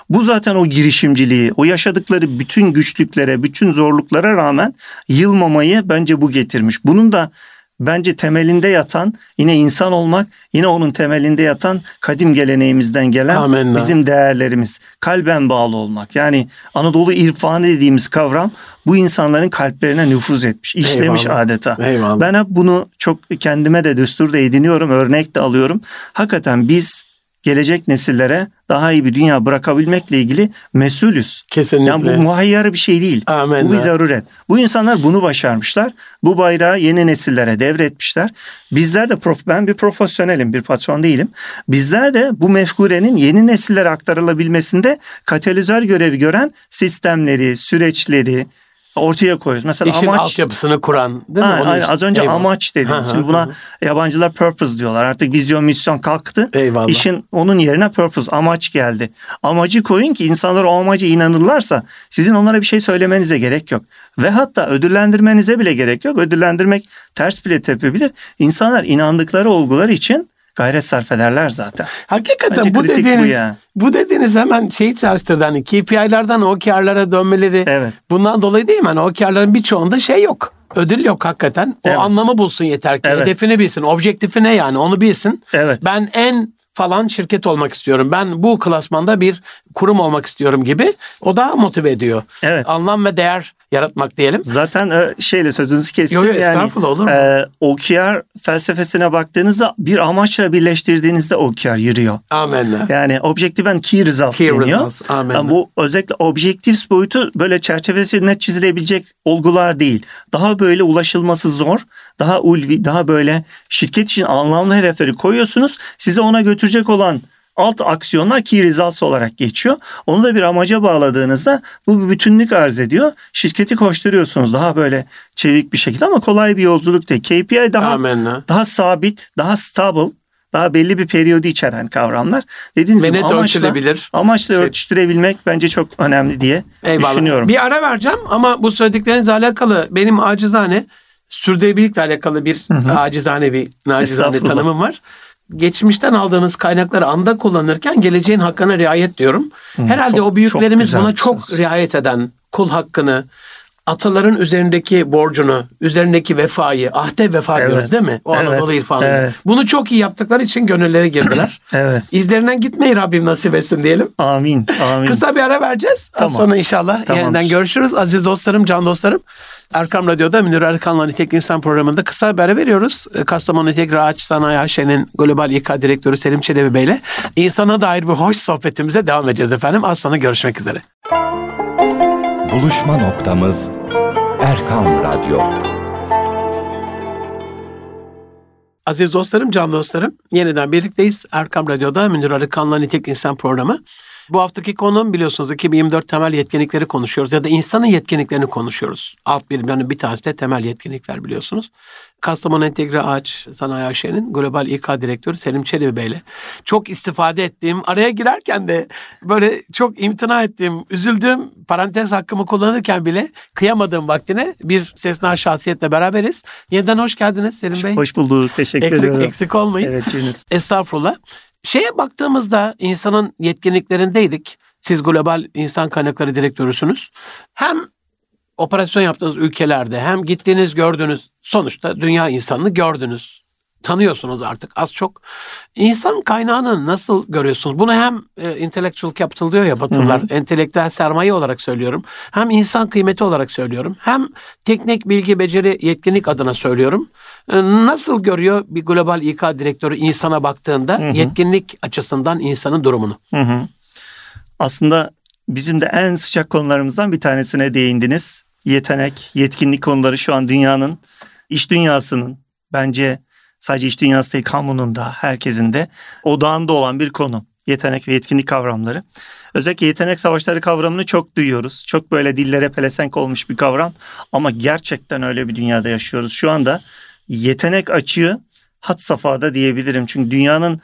[SPEAKER 2] Bu zaten o girişimciliği, o yaşadıkları bütün güçlüklere, bütün zorluklara rağmen yılmamayı bence bu getirmiş. Bunun da bence temelinde yatan yine insan olmak, yine onun temelinde yatan kadim geleneğimizden gelen Amenna. bizim değerlerimiz. Kalben bağlı olmak. Yani Anadolu irfanı dediğimiz kavram bu insanların kalplerine nüfuz etmiş, işlemiş Eyvallah. adeta. Eyvallah. Ben hep bunu çok kendime de düstur da ediniyorum, örnek de alıyorum. Hakikaten biz gelecek nesillere daha iyi bir dünya bırakabilmekle ilgili mesulüz.
[SPEAKER 1] Kesinlikle.
[SPEAKER 2] Yani bu muhayyar bir şey değil. Amen. Bu bir zaruret. Bu insanlar bunu başarmışlar. Bu bayrağı yeni nesillere devretmişler. Bizler de prof, ben bir profesyonelim, bir patron değilim. Bizler de bu mefkurenin yeni nesillere aktarılabilmesinde katalizör görevi gören sistemleri, süreçleri, ortaya koyuyoruz. Mesela
[SPEAKER 1] İşin amaç altyapısını kuran değil mi?
[SPEAKER 2] Ha, aynen, az önce Eyvallah. amaç dedim. Şimdi buna yabancılar purpose diyorlar. Artık vizyon misyon kalktı. Eyvallah. İşin onun yerine purpose amaç geldi. Amacı koyun ki insanlar o amaca inanırlarsa sizin onlara bir şey söylemenize gerek yok. Ve hatta ödüllendirmenize bile gerek yok. Ödüllendirmek ters bile tepebilir. İnsanlar inandıkları olgular için gayret sarf ederler zaten.
[SPEAKER 1] Hakikaten Bence bu dediğiniz bu, ya. bu dediğiniz hemen şeyi çağrıştırdı hani KPI'lerden OKR'lara dönmeleri evet. bundan dolayı değil mi? Hani OKR'ların birçoğunda şey yok. Ödül yok hakikaten. O evet. anlamı bulsun yeter ki. Evet. Hedefini bilsin. Objektifi ne yani onu bilsin. Evet. Ben en falan şirket olmak istiyorum. Ben bu klasmanda bir kurum olmak istiyorum gibi. O daha motive ediyor. Evet. Anlam ve değer yaratmak diyelim.
[SPEAKER 2] Zaten e, şeyle sözünüzü kestim. Yok yok yani, olur mu? E, OKR felsefesine baktığınızda bir amaçla birleştirdiğinizde OKR yürüyor. Amenna. Yani Objective and Key Results key deniyor. Results. Amenna. Bu özellikle Objectives boyutu böyle çerçevesi net çizilebilecek olgular değil. Daha böyle ulaşılması zor. Daha ulvi, daha böyle şirket için anlamlı hedefleri koyuyorsunuz. Size ona götürecek olan alt aksiyonlar key results olarak geçiyor. Onu da bir amaca bağladığınızda bu bir bütünlük arz ediyor. Şirketi koşturuyorsunuz daha böyle çevik bir şekilde ama kolay bir yolculuk değil. KPI daha Amenna. daha sabit, daha stable, daha belli bir periyodu içeren kavramlar. Dediğiniz Ve gibi amaçla, amaçla şey. ölçüştürebilmek bence çok önemli diye Eyvallah. düşünüyorum.
[SPEAKER 1] Bir ara vereceğim ama bu söylediklerinizle alakalı benim acizane sürdürülebilirlikle alakalı bir hı hı. acizane bir nacizane tanımım var geçmişten aldığınız kaynakları anda kullanırken geleceğin hakkına riayet diyorum. Hmm, Herhalde çok, o büyüklerimiz çok buna çok riayet eden kul hakkını, ataların üzerindeki borcunu, üzerindeki vefayı, ahde vefa evet. diyoruz değil mi? O evet. Anadolu irfanı. Evet. Bunu çok iyi yaptıkları için gönüllere girdiler.
[SPEAKER 2] evet.
[SPEAKER 1] İzlerinden gitmeyi Rabbim nasip etsin diyelim.
[SPEAKER 2] Amin. Amin.
[SPEAKER 1] Kısa bir ara vereceğiz. Tamam. Az sonra inşallah Tamamdır. yeniden görüşürüz. Aziz dostlarım, can dostlarım. Erkam Radyo'da Münir Erkan'la Nitekli İnsan programında kısa bir ara veriyoruz. Kastamonu Nitekli Ağaç Sanayi AŞ'nin Global İK Direktörü Selim Çelebi Bey ile insana dair bir hoş sohbetimize devam edeceğiz efendim. Az sonra görüşmek üzere.
[SPEAKER 3] Buluşma noktamız Erkam Radyo.
[SPEAKER 1] Aziz dostlarım, can dostlarım, yeniden birlikteyiz. Erkam Radyo'da Münir Arıkan'la Nitek İnsan programı. Bu haftaki konum biliyorsunuz 2024 temel yetkinlikleri konuşuyoruz ya da insanın yetkinliklerini konuşuyoruz. Alt birimlerinin bir tanesi de temel yetkinlikler biliyorsunuz. Kastamonu Entegre Ağaç Sanayi AŞ'nin Global İK Direktörü Selim Çelebi Bey'le çok istifade ettiğim, araya girerken de böyle çok imtina ettiğim, üzüldüğüm parantez hakkımı kullanırken bile kıyamadığım vaktine bir sesna şahsiyetle beraberiz. Yeniden hoş geldiniz Selim Bey.
[SPEAKER 2] Hoş bulduk. Teşekkür
[SPEAKER 1] eksik,
[SPEAKER 2] ederim.
[SPEAKER 1] Eksik olmayın.
[SPEAKER 2] Evet Cünüz.
[SPEAKER 1] Estağfurullah. Şeye baktığımızda insanın yetkinliklerindeydik. Siz global insan kaynakları direktörüsünüz. Hem operasyon yaptığınız ülkelerde hem gittiğiniz gördüğünüz sonuçta dünya insanını gördünüz. Tanıyorsunuz artık az çok. İnsan kaynağını nasıl görüyorsunuz? Bunu hem e, intellectual capital diyor ya Batılılar, entelektüel sermaye olarak söylüyorum. Hem insan kıymeti olarak söylüyorum. Hem teknik bilgi, beceri, yetkinlik adına söylüyorum. E, nasıl görüyor bir global İK direktörü insana baktığında hı hı. yetkinlik açısından insanın durumunu?
[SPEAKER 2] Hı hı. Aslında bizim de en sıcak konularımızdan bir tanesine değindiniz. Yetenek, yetkinlik konuları şu an dünyanın, iş dünyasının bence sadece iş dünyası değil kamunun da herkesin de odağında olan bir konu. Yetenek ve yetkinlik kavramları. Özellikle yetenek savaşları kavramını çok duyuyoruz. Çok böyle dillere pelesenk olmuş bir kavram. Ama gerçekten öyle bir dünyada yaşıyoruz. Şu anda yetenek açığı hat safhada diyebilirim. Çünkü dünyanın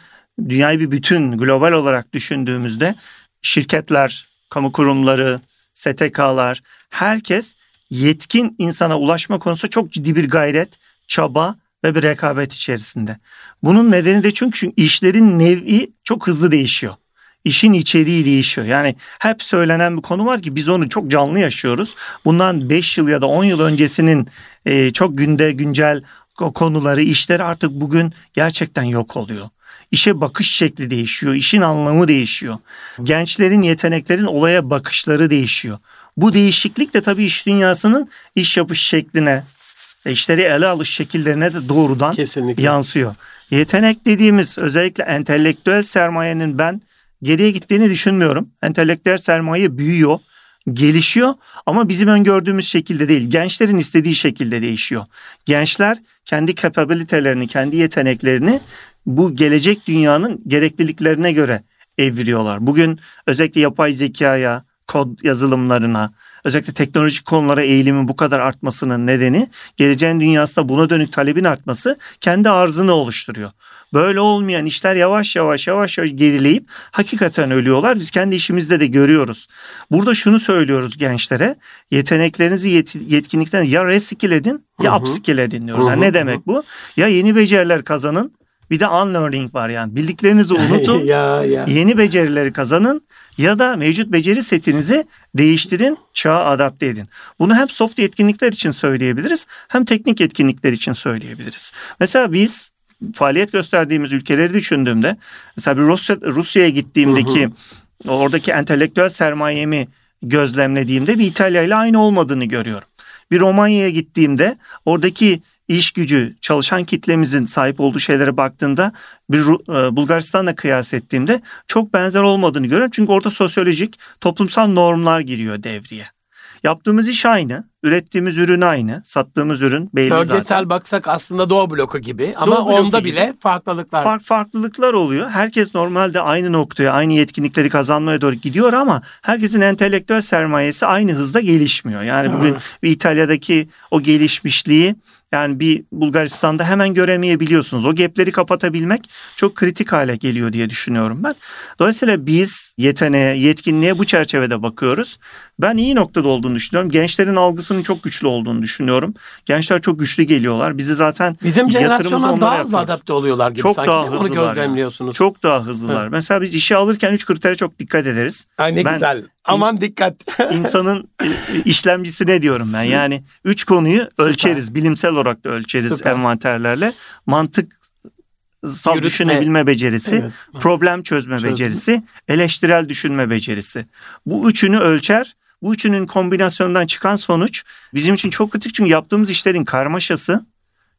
[SPEAKER 2] dünyayı bir bütün global olarak düşündüğümüzde şirketler, kamu kurumları, STK'lar herkes yetkin insana ulaşma konusunda çok ciddi bir gayret, çaba ve bir rekabet içerisinde. Bunun nedeni de çünkü işlerin nevi çok hızlı değişiyor. İşin içeriği değişiyor. Yani hep söylenen bir konu var ki biz onu çok canlı yaşıyoruz. Bundan 5 yıl ya da 10 yıl öncesinin e, çok günde güncel konuları, işleri artık bugün gerçekten yok oluyor. İşe bakış şekli değişiyor, işin anlamı değişiyor. Gençlerin, yeteneklerin olaya bakışları değişiyor. Bu değişiklik de tabii iş dünyasının iş yapış şekline, işleri ele alış şekillerine de doğrudan Kesinlikle. yansıyor. Yetenek dediğimiz özellikle entelektüel sermayenin ben geriye gittiğini düşünmüyorum. Entelektüel sermaye büyüyor, gelişiyor ama bizim öngördüğümüz şekilde değil. Gençlerin istediği şekilde değişiyor. Gençler kendi kapabilitelerini, kendi yeteneklerini bu gelecek dünyanın gerekliliklerine göre eviriyorlar. Bugün özellikle yapay zekaya, kod yazılımlarına, özellikle teknolojik konulara eğilimin bu kadar artmasının nedeni geleceğin dünyasında buna dönük talebin artması kendi arzını oluşturuyor. Böyle olmayan işler yavaş yavaş yavaş yavaş gerileyip hakikaten ölüyorlar. Biz kendi işimizde de görüyoruz. Burada şunu söylüyoruz gençlere. Yeteneklerinizi yet- yetkinlikten ya reskill edin ya upskill edin diyoruz. Yani ne demek bu? Ya yeni beceriler kazanın bir de unlearning var yani. Bildiklerinizi unutun. ya, ya. Yeni becerileri kazanın ya da mevcut beceri setinizi değiştirin, çağa adapte edin. Bunu hem soft yetkinlikler için söyleyebiliriz hem teknik yetkinlikler için söyleyebiliriz. Mesela biz faaliyet gösterdiğimiz ülkeleri düşündüğümde mesela bir Rusya Rusya'ya gittiğimdeki hı hı. oradaki entelektüel sermayemi gözlemlediğimde bir İtalya ile aynı olmadığını görüyorum. Bir Romanya'ya gittiğimde oradaki iş gücü çalışan kitlemizin sahip olduğu şeylere baktığında bir e, Bulgaristan'la kıyas ettiğimde çok benzer olmadığını görüyorum. Çünkü orada sosyolojik toplumsal normlar giriyor devreye. Yaptığımız iş aynı, ürettiğimiz ürün aynı, sattığımız ürün belli
[SPEAKER 1] Bölgesel
[SPEAKER 2] zaten.
[SPEAKER 1] Bölgesel baksak aslında Doğu bloku gibi ama Doğu onda gibi. bile farklılıklar.
[SPEAKER 2] Fark, farklılıklar oluyor. Herkes normalde aynı noktaya, aynı yetkinlikleri kazanmaya doğru gidiyor ama herkesin entelektüel sermayesi aynı hızda gelişmiyor. Yani bugün bir İtalya'daki o gelişmişliği yani bir Bulgaristan'da hemen göremeyebiliyorsunuz. O gapleri kapatabilmek çok kritik hale geliyor diye düşünüyorum ben. Dolayısıyla biz yeteneğe, yetkinliğe bu çerçevede bakıyoruz. Ben iyi noktada olduğunu düşünüyorum. Gençlerin algısını duygusunun çok güçlü olduğunu düşünüyorum. Gençler çok güçlü geliyorlar. Bizi zaten
[SPEAKER 1] Bizim jenerasyondan daha hızlı adapte oluyorlar gibi
[SPEAKER 2] çok
[SPEAKER 1] sanki.
[SPEAKER 2] Daha hızlılar
[SPEAKER 1] Onu gözlemliyorsunuz.
[SPEAKER 2] Çok daha hızlılar. Evet. Mesela biz işe alırken üç kritere çok dikkat ederiz.
[SPEAKER 1] Ay ne ben, güzel. Aman dikkat.
[SPEAKER 2] insanın e, işlemcisi ne diyorum ben? Yani üç konuyu Süper. ölçeriz. Bilimsel olarak da ölçeriz Süper. envanterlerle. Mantık sal Yürütme. düşünebilme becerisi, evet. problem çözme Çözüm. becerisi, eleştirel düşünme becerisi. Bu üçünü ölçer. Bu üçünün kombinasyonundan çıkan sonuç bizim için çok kritik çünkü yaptığımız işlerin karmaşası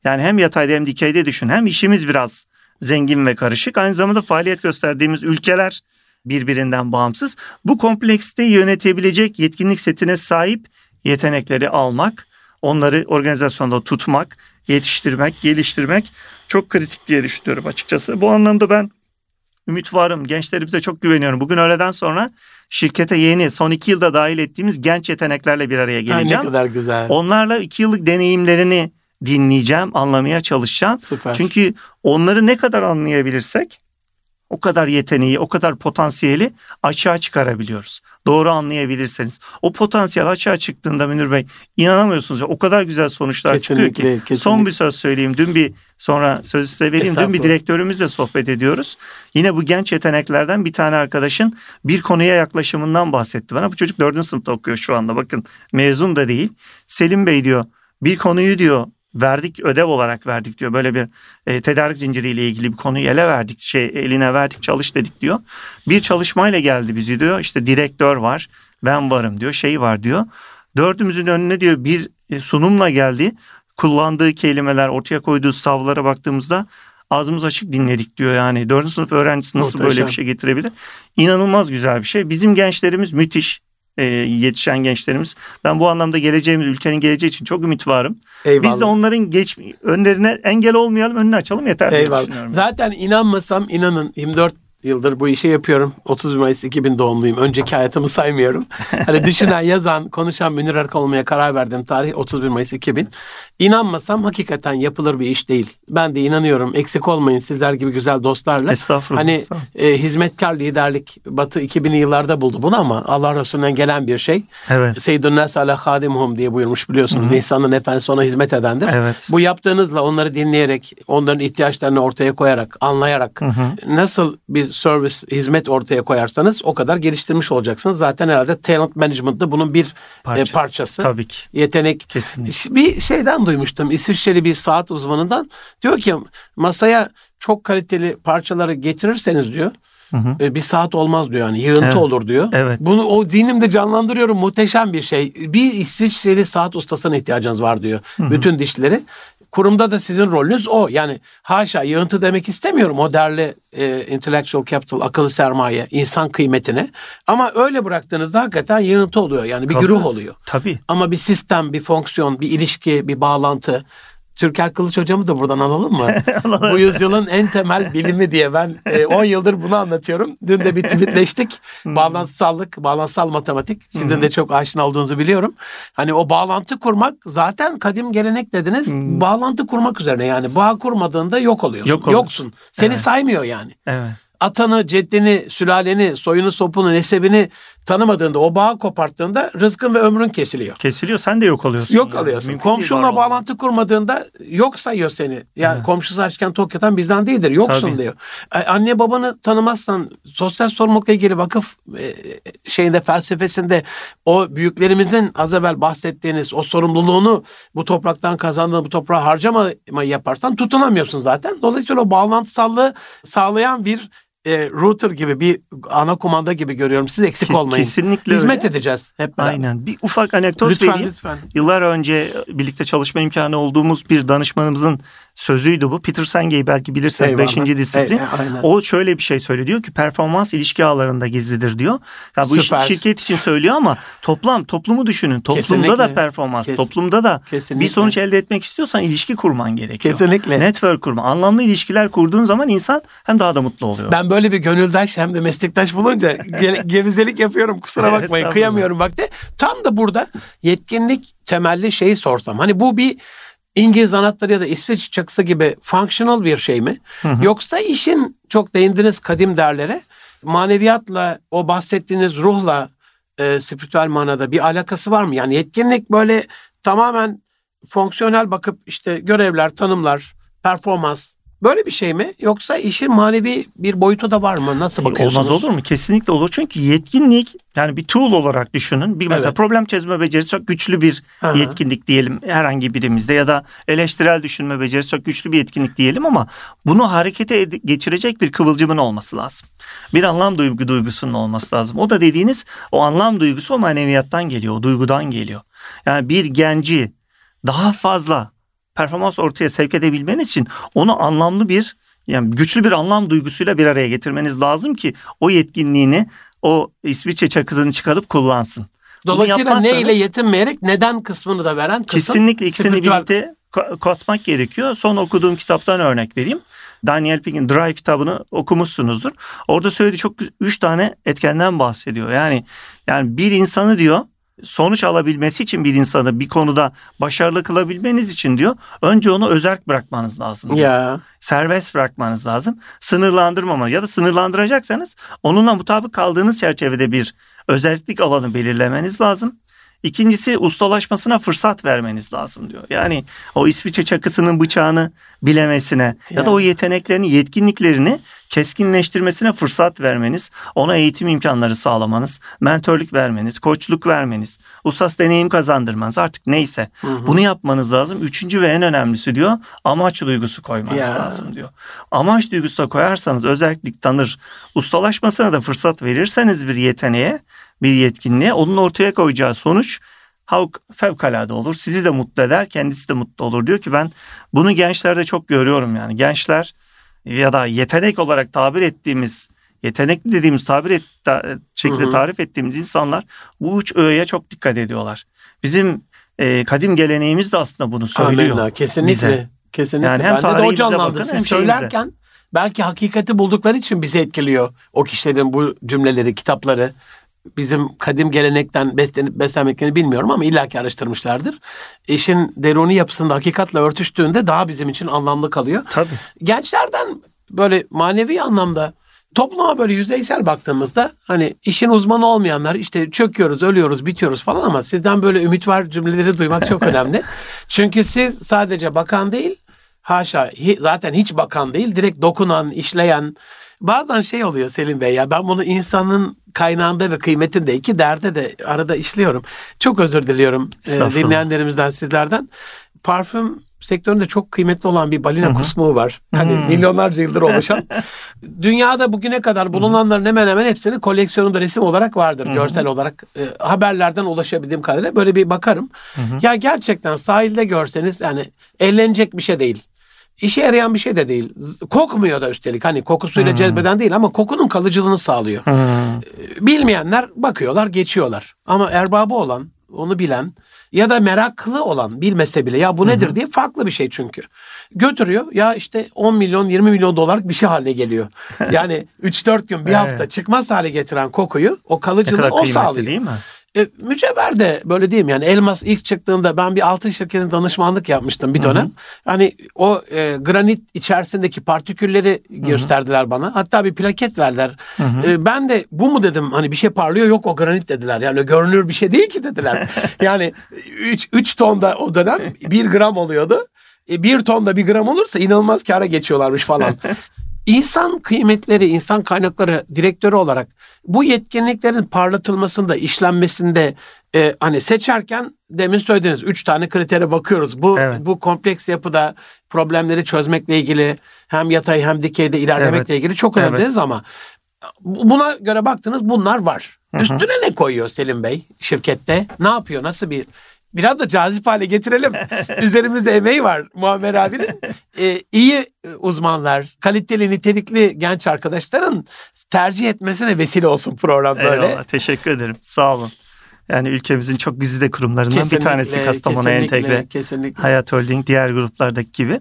[SPEAKER 2] yani hem yatayda hem dikeyde düşün hem işimiz biraz zengin ve karışık aynı zamanda faaliyet gösterdiğimiz ülkeler birbirinden bağımsız. Bu kompleksiteyi yönetebilecek yetkinlik setine sahip yetenekleri almak, onları organizasyonda tutmak, yetiştirmek, geliştirmek çok kritik diye düşünüyorum açıkçası. Bu anlamda ben ümit varım. Gençlerimize çok güveniyorum. Bugün öğleden sonra şirkete yeni son iki yılda dahil ettiğimiz genç yeteneklerle bir araya geleceğim.
[SPEAKER 1] Ay ne kadar güzel.
[SPEAKER 2] Onlarla iki yıllık deneyimlerini dinleyeceğim, anlamaya çalışacağım. Süper. Çünkü onları ne kadar anlayabilirsek o kadar yeteneği, o kadar potansiyeli açığa çıkarabiliyoruz. Doğru anlayabilirseniz. O potansiyel açığa çıktığında Münir Bey inanamıyorsunuz. Ya, o kadar güzel sonuçlar kesinlikle, çıkıyor ki. Kesinlikle. Son bir söz söyleyeyim. Dün bir sonra sözü size vereyim. Dün bir direktörümüzle sohbet ediyoruz. Yine bu genç yeteneklerden bir tane arkadaşın bir konuya yaklaşımından bahsetti bana. Bu çocuk dördüncü sınıfta okuyor şu anda. Bakın mezun da değil. Selim Bey diyor bir konuyu diyor verdik ödev olarak verdik diyor. Böyle bir e, tedarik zinciriyle ilgili bir konuyu ele verdik. Şey eline verdik çalış dedik diyor. Bir çalışmayla geldi bizi diyor. İşte direktör var. Ben varım diyor. Şey var diyor. Dördümüzün önüne diyor bir e, sunumla geldi. Kullandığı kelimeler, ortaya koyduğu savlara baktığımızda ağzımız açık dinledik diyor yani. Dördüncü sınıf öğrencisi nasıl Muhteşem. böyle bir şey getirebilir? İnanılmaz güzel bir şey. Bizim gençlerimiz müthiş e, yetişen gençlerimiz. Ben bu anlamda geleceğimiz ülkenin geleceği için çok ümit varım. Eyvallah. Biz de onların geç önlerine engel olmayalım, önünü açalım yeter Eyvallah.
[SPEAKER 1] Zaten inanmasam inanın 24 yıldır bu işi yapıyorum. 30 Mayıs 2000 doğumluyum. Önceki hayatımı saymıyorum. Hani düşünen, yazan, konuşan Münir Erkal olmaya karar verdim. Tarih 31 Mayıs 2000. İnanmasam hakikaten yapılır bir iş değil. Ben de inanıyorum. Eksik olmayın sizler gibi güzel dostlarla.
[SPEAKER 2] Estağfurullah.
[SPEAKER 1] Hani e, hizmetkar liderlik Batı 2000'li yıllarda buldu bunu ama Allah Resulü'nden gelen bir şey. Evet. Seyyidun Nas ala hadimuhum diye buyurmuş biliyorsunuz. Hı-hı. İnsanın efendisi ona hizmet edendir. Evet. Bu yaptığınızla onları dinleyerek, onların ihtiyaçlarını ortaya koyarak, anlayarak Hı-hı. nasıl bir service, hizmet ortaya koyarsanız o kadar geliştirmiş olacaksınız. Zaten herhalde talent management da bunun bir e, parçası. E, parçası.
[SPEAKER 2] Tabii ki.
[SPEAKER 1] Yetenek.
[SPEAKER 2] Kesinlikle.
[SPEAKER 1] Bir şeyden duymuştum. İsviçreli bir saat uzmanından. Diyor ki masaya çok kaliteli parçaları getirirseniz diyor. Hı hı. E, bir saat olmaz diyor yani yığıntı evet. olur diyor. Evet. Bunu o zihnimde canlandırıyorum muhteşem bir şey. Bir İsviçreli saat ustasına ihtiyacınız var diyor. Hı hı. Bütün dişleri kurumda da sizin rolünüz o. Yani haşa yığıntı demek istemiyorum o değerli e, intellectual capital, akıllı sermaye, insan kıymetine. Ama öyle bıraktığınızda hakikaten yığıntı oluyor. Yani bir Tabii. güruh oluyor.
[SPEAKER 2] Tabii.
[SPEAKER 1] Ama bir sistem, bir fonksiyon, bir ilişki, bir bağlantı Türker Kılıç hocamı da buradan alalım mı? Bu yüzyılın en temel bilimi diye ben 10 e, yıldır bunu anlatıyorum. Dün de bir tweetleştik. Hmm. Bağlantısallık, bağlantısal matematik. Sizin hmm. de çok aşina olduğunuzu biliyorum. Hani o bağlantı kurmak zaten kadim gelenek dediniz. Hmm. Bağlantı kurmak üzerine yani bağ kurmadığında yok oluyorsun. Yok Yoksun. Seni evet. saymıyor yani. Evet atanı, ceddini, sülaleni, soyunu, sopunu, nesebini tanımadığında, o bağı koparttığında rızkın ve ömrün kesiliyor.
[SPEAKER 2] Kesiliyor, sen de yok oluyorsun.
[SPEAKER 1] Yok yani. alıyorsun. Mümkün Komşunla bağlantı kurmadığında yok sayıyor seni. Ya yani evet. komşusu açken tok yatan bizden değildir. Yoksun Tabii. diyor. Anne babanı tanımazsan sosyal sorumlulukla ilgili vakıf e, şeyinde felsefesinde o büyüklerimizin az evvel bahsettiğiniz o sorumluluğunu bu topraktan kazandığın bu toprağa harcamayı yaparsan tutunamıyorsun zaten. Dolayısıyla o bağlantısallığı sağlayan bir e, router gibi bir ana kumanda gibi görüyorum. Siz eksik olmayın.
[SPEAKER 2] Kesinlikle
[SPEAKER 1] Hizmet öyle. edeceğiz hep
[SPEAKER 2] beraber. Aynen. Bir ufak anekdot lütfen, vereyim. Lütfen. Yıllar önce birlikte çalışma imkanı olduğumuz bir danışmanımızın sözüydü bu. Peter Sengey belki bilirsiniz Eyvallah. 5. disiplin. Ey, o şöyle bir şey söylüyor diyor ki performans ilişki ağlarında gizlidir diyor. Ya bu Süper. şirket için söylüyor ama toplam toplumu düşünün. Toplumda Kesinlikle. da performans, Kes, toplumda da Kesinlikle. bir sonuç elde etmek istiyorsan ilişki kurman gerekiyor.
[SPEAKER 1] Kesinlikle.
[SPEAKER 2] Network kurma. Anlamlı ilişkiler kurduğun zaman insan hem daha da mutlu oluyor.
[SPEAKER 1] Ben böyle bir gönüldaş hem de meslektaş bulunca ge- gevizelik yapıyorum kusura bakmayın. Kıyamıyorum vakti. Tam da burada yetkinlik temelli şeyi sorsam. Hani bu bir İngiliz anahtarı ya da İsveç çakısı gibi functional bir şey mi? Hı hı. Yoksa işin çok değindiniz kadim derlere maneviyatla o bahsettiğiniz ruhla e, spiritüel manada bir alakası var mı? Yani yetkinlik böyle tamamen fonksiyonel bakıp işte görevler, tanımlar, performans Böyle bir şey mi? Yoksa işin manevi bir boyutu da var mı? Nasıl bakıyorsunuz?
[SPEAKER 2] Olmaz olur mu? Kesinlikle olur. Çünkü yetkinlik yani bir tool olarak düşünün. Bir mesela evet. problem çözme becerisi çok güçlü bir Aha. yetkinlik diyelim herhangi birimizde ya da eleştirel düşünme becerisi çok güçlü bir yetkinlik diyelim ama bunu harekete geçirecek bir kıvılcımın olması lazım. Bir anlam duygu duygusunun olması lazım. O da dediğiniz o anlam duygusu o maneviyattan geliyor, o duygudan geliyor. Yani bir genci daha fazla performans ortaya sevk edebilmeniz için onu anlamlı bir yani güçlü bir anlam duygusuyla bir araya getirmeniz lazım ki o yetkinliğini o İsviçre çakısını çıkarıp kullansın.
[SPEAKER 1] Dolayısıyla ne ile yetinmeyerek neden kısmını da veren kısım.
[SPEAKER 2] Kesinlikle ikisini spiritüel... birlikte katmak gerekiyor. Son okuduğum kitaptan örnek vereyim. Daniel Pink'in Drive kitabını okumuşsunuzdur. Orada söylediği çok üç tane etkenden bahsediyor. Yani yani bir insanı diyor sonuç alabilmesi için bir insanı bir konuda başarılı kılabilmeniz için diyor önce onu özerk bırakmanız lazım. Diyor. Ya. Serbest bırakmanız lazım. Sınırlandırmamanız ya da sınırlandıracaksanız onunla mutabık kaldığınız çerçevede bir özellik alanı belirlemeniz lazım. İkincisi ustalaşmasına fırsat vermeniz lazım diyor. Yani o İsviçre çakısının bıçağını bilemesine ya, ya da o yeteneklerini, yetkinliklerini keskinleştirmesine fırsat vermeniz, ona eğitim imkanları sağlamanız, mentörlük vermeniz, koçluk vermeniz, usas deneyim kazandırmanız artık neyse. Hı hı. Bunu yapmanız lazım. Üçüncü ve en önemlisi diyor amaç duygusu koymanız ya. lazım diyor. Amaç duygusu da koyarsanız özellik tanır, ustalaşmasına da fırsat verirseniz bir yeteneğe bir yetkinliğe onun ortaya koyacağı sonuç fevkalade olur. Sizi de mutlu eder, kendisi de mutlu olur. Diyor ki ben bunu gençlerde çok görüyorum yani. Gençler ya da yetenek olarak tabir ettiğimiz yetenekli dediğimiz tabir et, şekilde hı hı. tarif ettiğimiz insanlar bu üç öğeye çok dikkat ediyorlar. Bizim e, kadim geleneğimiz de aslında bunu söylüyor. Amenna,
[SPEAKER 1] kesinlikle. Bize. Kesinlikle. Yani hem Bende de o canlandı. Bakın, Siz söylerken belki hakikati buldukları için bizi etkiliyor o kişilerin bu cümleleri, kitapları bizim kadim gelenekten beslenip beslenmeklerini bilmiyorum ama illaki araştırmışlardır. İşin deruni yapısında hakikatle örtüştüğünde daha bizim için anlamlı kalıyor.
[SPEAKER 2] Tabii.
[SPEAKER 1] Gençlerden böyle manevi anlamda topluma böyle yüzeysel baktığımızda hani işin uzmanı olmayanlar işte çöküyoruz, ölüyoruz, bitiyoruz falan ama sizden böyle ümit var cümleleri duymak çok önemli. Çünkü siz sadece bakan değil, haşa zaten hiç bakan değil, direkt dokunan, işleyen, Bazen şey oluyor Selim Bey ya ben bunu insanın kaynağında ve kıymetinde iki derde de arada işliyorum. Çok özür diliyorum e, dinleyenlerimizden sizlerden. Parfüm sektöründe çok kıymetli olan bir balina kusmuğu var. Hani hmm. milyonlarca yıldır oluşan. Dünyada bugüne kadar bulunanların hemen hemen hepsinin koleksiyonunda resim olarak vardır. Görsel olarak. E, haberlerden ulaşabildiğim kadarıyla böyle bir bakarım. Ya gerçekten sahilde görseniz yani eğlenecek bir şey değil işe yarayan bir şey de değil. Kokmuyor da üstelik. Hani kokusuyla hmm. cezbeden değil ama kokunun kalıcılığını sağlıyor. Hmm. Bilmeyenler bakıyorlar, geçiyorlar. Ama erbabı olan, onu bilen ya da meraklı olan bilmese bile ya bu nedir hı diye farklı bir şey çünkü. Götürüyor ya işte 10 milyon 20 milyon dolarlık bir şey haline geliyor. Yani 3-4 gün bir hafta çıkmaz hale getiren kokuyu o kalıcılığı o sağlıyor. değil mi? E, mücevher de böyle değil mi? Yani elmas ilk çıktığında ben bir altın şirketine danışmanlık yapmıştım bir dönem. Hı hı. Hani o e, granit içerisindeki partikülleri hı hı. gösterdiler bana. Hatta bir plaket verdiler. Hı hı. E, ben de bu mu dedim hani bir şey parlıyor yok o granit dediler. Yani görünür bir şey değil ki dediler. yani 3 tonda o dönem 1 gram oluyordu. E, bir tonda bir gram olursa inanılmaz kara geçiyorlarmış falan. İnsan kıymetleri, insan kaynakları direktörü olarak bu yetkinliklerin parlatılmasında, işlenmesinde e, hani seçerken demin söylediğiniz üç tane kritere bakıyoruz. Bu evet. bu kompleks yapıda problemleri çözmekle ilgili hem yatay hem dikeyde ilerlemekle evet. ilgili çok önemli evet. ama buna göre baktınız bunlar var. Hı hı. Üstüne ne koyuyor Selim Bey şirkette? Ne yapıyor? Nasıl bir biraz da cazip hale getirelim. Üzerimizde emeği var Muammer abinin. Ee, iyi uzmanlar, kaliteli, nitelikli genç arkadaşların tercih etmesine vesile olsun program böyle.
[SPEAKER 2] Eyvallah, teşekkür ederim. Sağ olun. Yani ülkemizin çok güzide kurumlarından kesinlikle, bir tanesi Kastamonu Entegre. Kesinlikle. Hayat Holding diğer gruplardaki gibi.